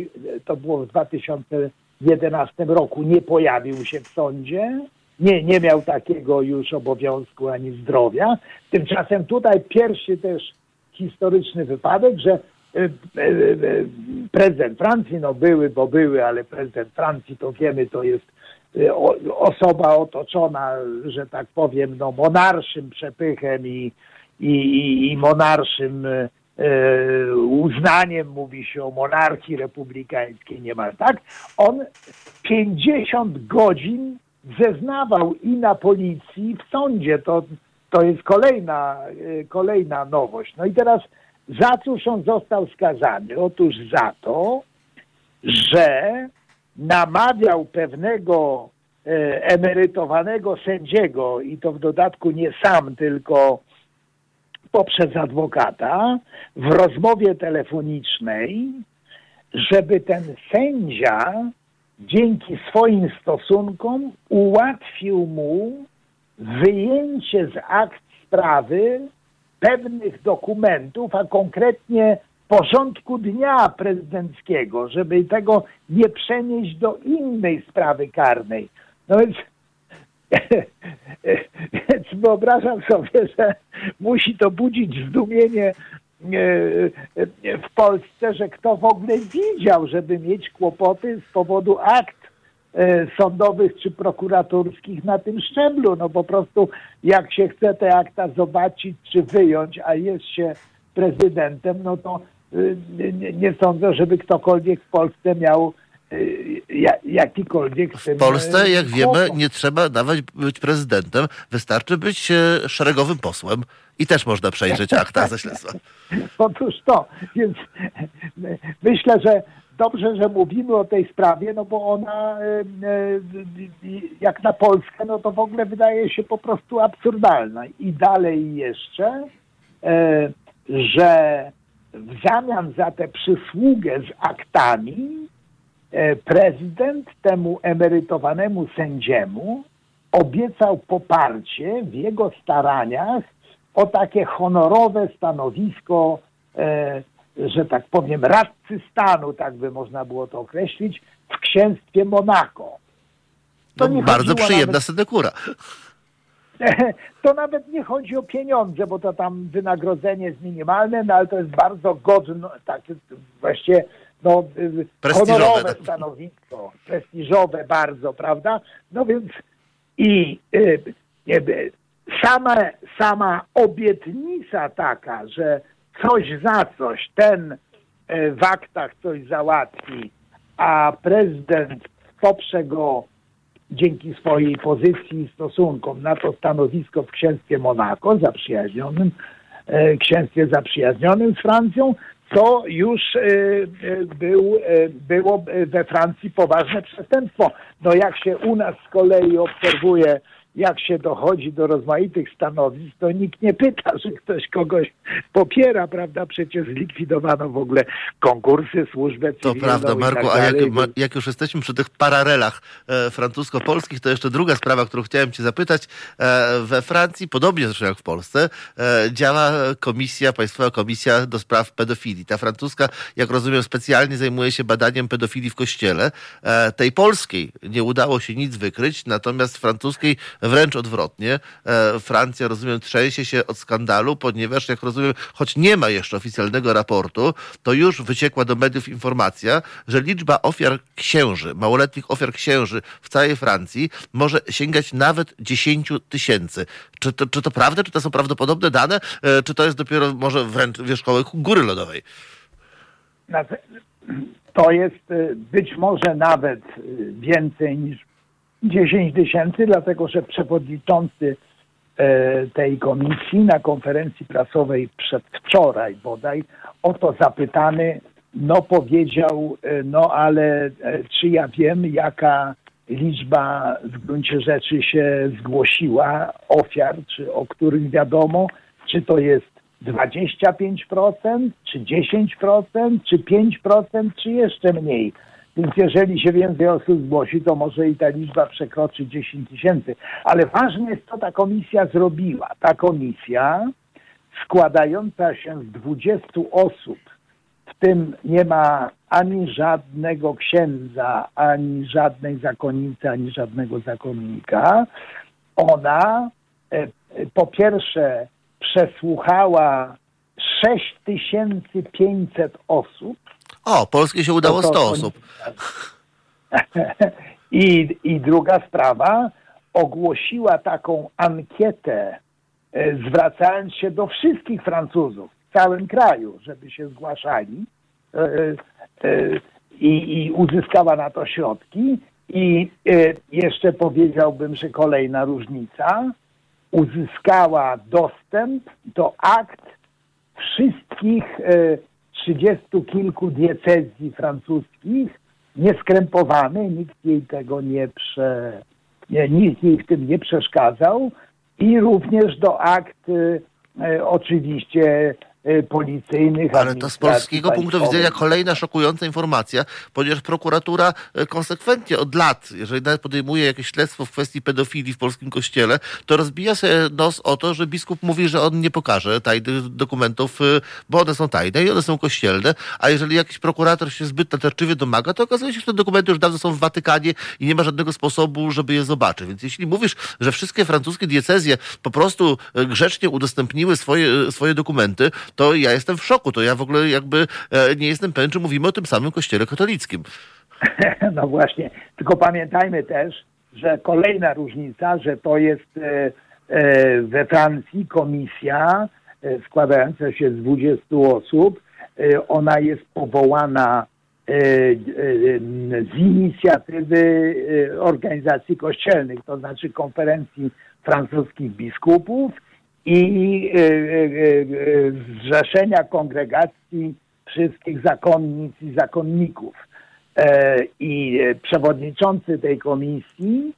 to było w 2011 roku, nie pojawił się w sądzie, nie, nie miał takiego już obowiązku ani zdrowia. Tymczasem tutaj pierwszy też historyczny wypadek, że prezydent Francji, no były, bo były, ale prezydent Francji to wiemy, to jest osoba otoczona, że tak powiem, no monarszym przepychem i, i, i, monarszym e, e, uznaniem, mówi się o monarchii republikańskiej niemal, tak? On 50 godzin zeznawał i na policji, i w sądzie. To, to jest kolejna, kolejna nowość. No i teraz za cóż on został skazany? Otóż za to, że namawiał pewnego e, emerytowanego sędziego i to w dodatku nie sam, tylko poprzez adwokata w rozmowie telefonicznej, żeby ten sędzia dzięki swoim stosunkom ułatwił mu wyjęcie z akt sprawy pewnych dokumentów, a konkretnie porządku dnia prezydenckiego, żeby tego nie przenieść do innej sprawy karnej. No więc, więc wyobrażam sobie, że musi to budzić zdumienie e, e, w Polsce, że kto w ogóle widział, żeby mieć kłopoty z powodu akt e, sądowych czy prokuratorskich na tym szczeblu. No po prostu jak się chce te akta zobaczyć czy wyjąć, a jest się prezydentem, no to nie, nie sądzę, żeby ktokolwiek w Polsce miał y, ja- jakikolwiek W Polsce, e, jak wiemy, nie trzeba nawet być prezydentem, wystarczy być e, szeregowym posłem i też można przejrzeć akta ze śledztwa. Otóż to, więc myślę, że dobrze, że mówimy o tej sprawie, no bo ona jak na Polskę, no to w ogóle wydaje się po prostu absurdalna. I dalej jeszcze, e, że w zamian za tę przysługę z aktami e, prezydent temu emerytowanemu sędziemu obiecał poparcie w jego staraniach o takie honorowe stanowisko, e, że tak powiem, radcy stanu, tak by można było to określić, w księstwie Monako. To nie bardzo przyjemna nawet- synekura. to nawet nie chodzi o pieniądze, bo to tam wynagrodzenie jest minimalne, no ale to jest bardzo godne, takie właściwie no, y, honorowe tak. stanowisko, prestiżowe bardzo, prawda? No więc i y, y, sama, sama obietnica taka, że coś za coś ten y, w aktach coś załatwi, a prezydent poprze go dzięki swojej pozycji i stosunkom na to stanowisko w księstwie Monako, zaprzyjaźnionym, e, księstwie zaprzyjaźnionym z Francją, to już e, e, był, było we Francji poważne przestępstwo. No jak się u nas z kolei obserwuje, jak się dochodzi do rozmaitych stanowisk, to nikt nie pyta, że ktoś kogoś popiera, prawda? Przecież zlikwidowano w ogóle konkursy, służbę To cywilną prawda, i Marku, tak a jak, ma, jak już jesteśmy przy tych paralelach e, francusko-polskich, to jeszcze druga sprawa, którą chciałem cię zapytać. E, we Francji, podobnie zresztą jak w Polsce, e, działa komisja, Państwowa Komisja do Spraw Pedofilii. Ta francuska, jak rozumiem, specjalnie zajmuje się badaniem pedofilii w kościele. E, tej polskiej nie udało się nic wykryć, natomiast francuskiej wręcz odwrotnie. E, Francja, rozumiem, trzęsie się od skandalu, ponieważ, jak rozumiem, choć nie ma jeszcze oficjalnego raportu, to już wyciekła do mediów informacja, że liczba ofiar księży, małoletnich ofiar księży w całej Francji może sięgać nawet 10 tysięcy. Czy to, czy to prawda? Czy to są prawdopodobne dane? E, Czy to jest dopiero może wręcz wierzchołek góry lodowej? Na- To jest y, być może nawet y, więcej niż 10 tysięcy, dlatego że przewodniczący e, tej komisji na konferencji prasowej przedwczoraj bodaj o to zapytany, no powiedział, e, no ale e, czy ja wiem, jaka liczba w gruncie rzeczy się zgłosiła ofiar, czy o których wiadomo, czy to jest 25%, czy 10%, czy 5%, czy jeszcze mniej. Więc jeżeli się więcej osób zgłosi, to może i ta liczba przekroczy 10 tysięcy. Ale ważne jest, co ta komisja zrobiła. Ta komisja składająca się z 20 osób, w tym nie ma ani żadnego księdza, ani żadnej zakonnicy, ani żadnego zakonnika, ona e, po pierwsze przesłuchała 6500 osób. O, Polskie się udało 100 osób. I, I druga sprawa, ogłosiła taką ankietę, e, zwracając się do wszystkich Francuzów w całym kraju, żeby się zgłaszali e, e, i, i uzyskała na to środki. I jeszcze powiedziałbym, że kolejna różnica, uzyskała dostęp do akt wszystkich trzydziestu kilku diecezji francuskich, nieskrępowany, nikt jej tego nie prze, nie, nikt jej w tym nie przeszkadzał i również do akt e, oczywiście policyjnych. Ale to z polskiego punktu widzenia kolejna szokująca informacja, ponieważ prokuratura e, konsekwentnie od lat, jeżeli nawet podejmuje jakieś śledztwo w kwestii pedofilii w polskim kościele, to rozbija sobie nos o to, że biskup mówi, że on nie pokaże tajnych dokumentów, e, bo one są tajne i one są kościelne, a jeżeli jakiś prokurator się zbyt natarczywie domaga, to okazuje się, że te dokumenty już dawno są w Watykanie i nie ma żadnego sposobu, żeby je zobaczyć. Więc jeśli mówisz, że wszystkie francuskie diecezje po prostu grzecznie udostępniły swoje, swoje dokumenty, to ja jestem w szoku. To ja w ogóle jakby e, nie jestem pewien, czy mówimy o tym samym kościele katolickim. No właśnie, tylko pamiętajmy też, że kolejna różnica, że to jest e, e, we Francji komisja składająca się z 20 osób. Ona jest powołana z inicjatywy organizacji kościelnych, to znaczy konferencji francuskich biskupów i e, e, e, zrzeszenia kongregacji wszystkich zakonnic i zakonników. I przewodniczący tej komisji,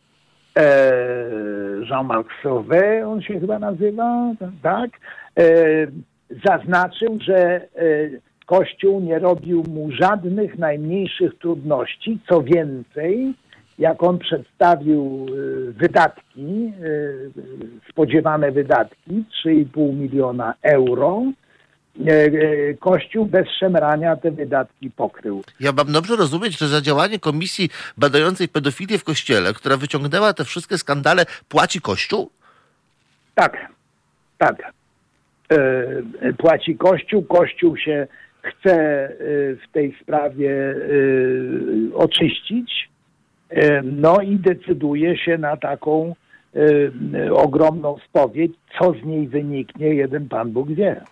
Jean-Marc Sauvé, on się chyba nazywa, tak, zaznaczył, że Kościół nie robił mu żadnych najmniejszych trudności, co więcej, jak on przedstawił y, wydatki, y, spodziewane wydatki, 3,5 miliona euro, y, Kościół bez szemrania te wydatki pokrył. Ja mam dobrze rozumieć, że za działanie komisji badającej pedofilię w Kościele, która wyciągnęła te wszystkie skandale, płaci Kościół? Tak, tak. Płaci Kościół. Kościół się chce w tej sprawie oczyścić no i decyduje się na taką ogromną spowiedź. Co z niej wyniknie, jeden Pan Bóg wie.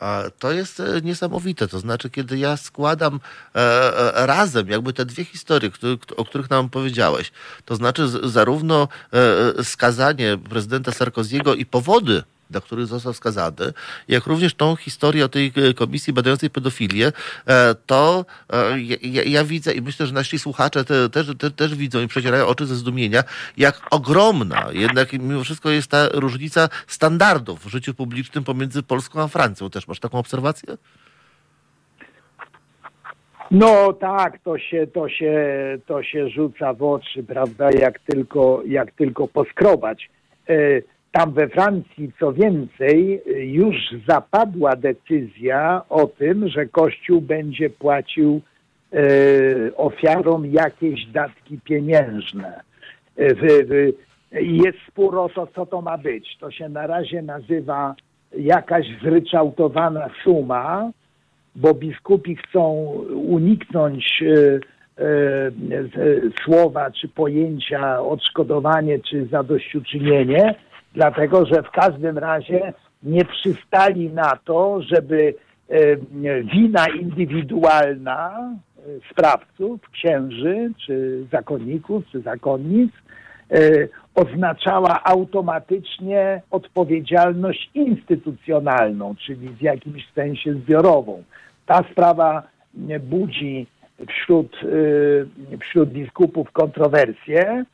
A to jest e, niesamowite. To znaczy, kiedy ja składam e, e, razem jakby te dwie historie, o których nam powiedziałeś, to znaczy zarówno skazanie prezydenta Sarkoziego i powody dla których został skazany, jak również tą historię o tej e, komisji badającej pedofilię, e, to e, ja, ja widzę i myślę, że nasi słuchacze te, też, te, też widzą i przecierają oczy ze zdumienia, jak ogromna jednak mimo wszystko jest ta różnica standardów w życiu publicznym pomiędzy Polską a Francją. Też masz taką obserwację? No tak, to się, to się, to się rzuca w oczy, prawda, jak tylko, jak tylko poskrobać. Tam we Francji, co więcej, już zapadła decyzja o tym, że Kościół będzie płacił e, ofiarom jakieś datki pieniężne. E, jest spór o to, co to ma być. To się na razie nazywa jakaś zryczałtowana suma, bo biskupi chcą uniknąć e, słowa czy pojęcia odszkodowanie czy zadośćuczynienie, dlatego że w każdym razie nie przystali na to, żeby e, wina indywidualna e, sprawców, księży, czy zakonników, czy zakonnic e, oznaczała automatycznie odpowiedzialność instytucjonalną, czyli w jakimś sensie zbiorową. Ta sprawa budzi wśród, wśród biskupów kontrowersje,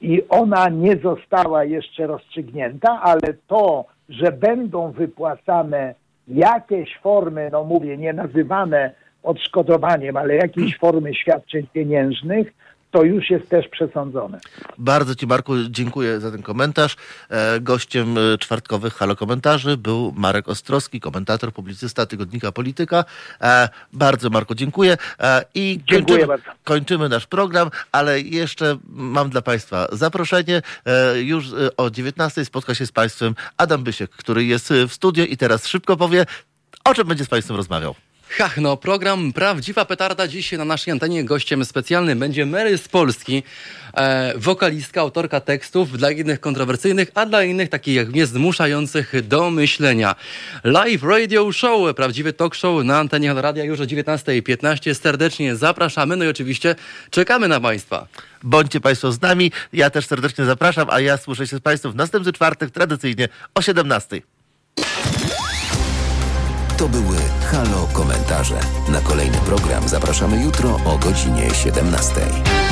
i ona nie została jeszcze rozstrzygnięta, ale to, że będą wypłacane jakieś formy, no mówię, nie nazywane odszkodowaniem, ale jakiejś formy świadczeń pieniężnych, to już jest też przesądzone. Bardzo Ci, Marku, dziękuję za ten komentarz. E, Gościem e, czwartkowych Halo Komentarzy był Marek Ostrowski, komentator, publicysta Tygodnika Polityka. E, Bardzo, Marku, dziękuję. I Dziękuję kończymy, bardzo. kończymy nasz program, ale jeszcze mam dla Państwa zaproszenie. Już o 19 spotka się z Państwem Adam Bysiek, który jest w studio i teraz szybko powie, o czym będzie z Państwem rozmawiał. Hach, no program Prawdziwa Petarda. Dziś na naszej antenie gościem specjalnym będzie Mary z Polski, e, wokalistka, autorka tekstów dla innych kontrowersyjnych, a dla innych takich jak mnie zmuszających do myślenia. Live Radio Show, prawdziwy talk show na antenie Radia już o 19.15. Serdecznie zapraszamy, no i oczywiście czekamy na Państwa. Bądźcie Państwo z nami. Ja też serdecznie zapraszam, a ja słyszę się z Państwem w następny czwartek, tradycyjnie o 17. To były Halo Komentarze. Na kolejny program zapraszamy jutro o godzinie 17.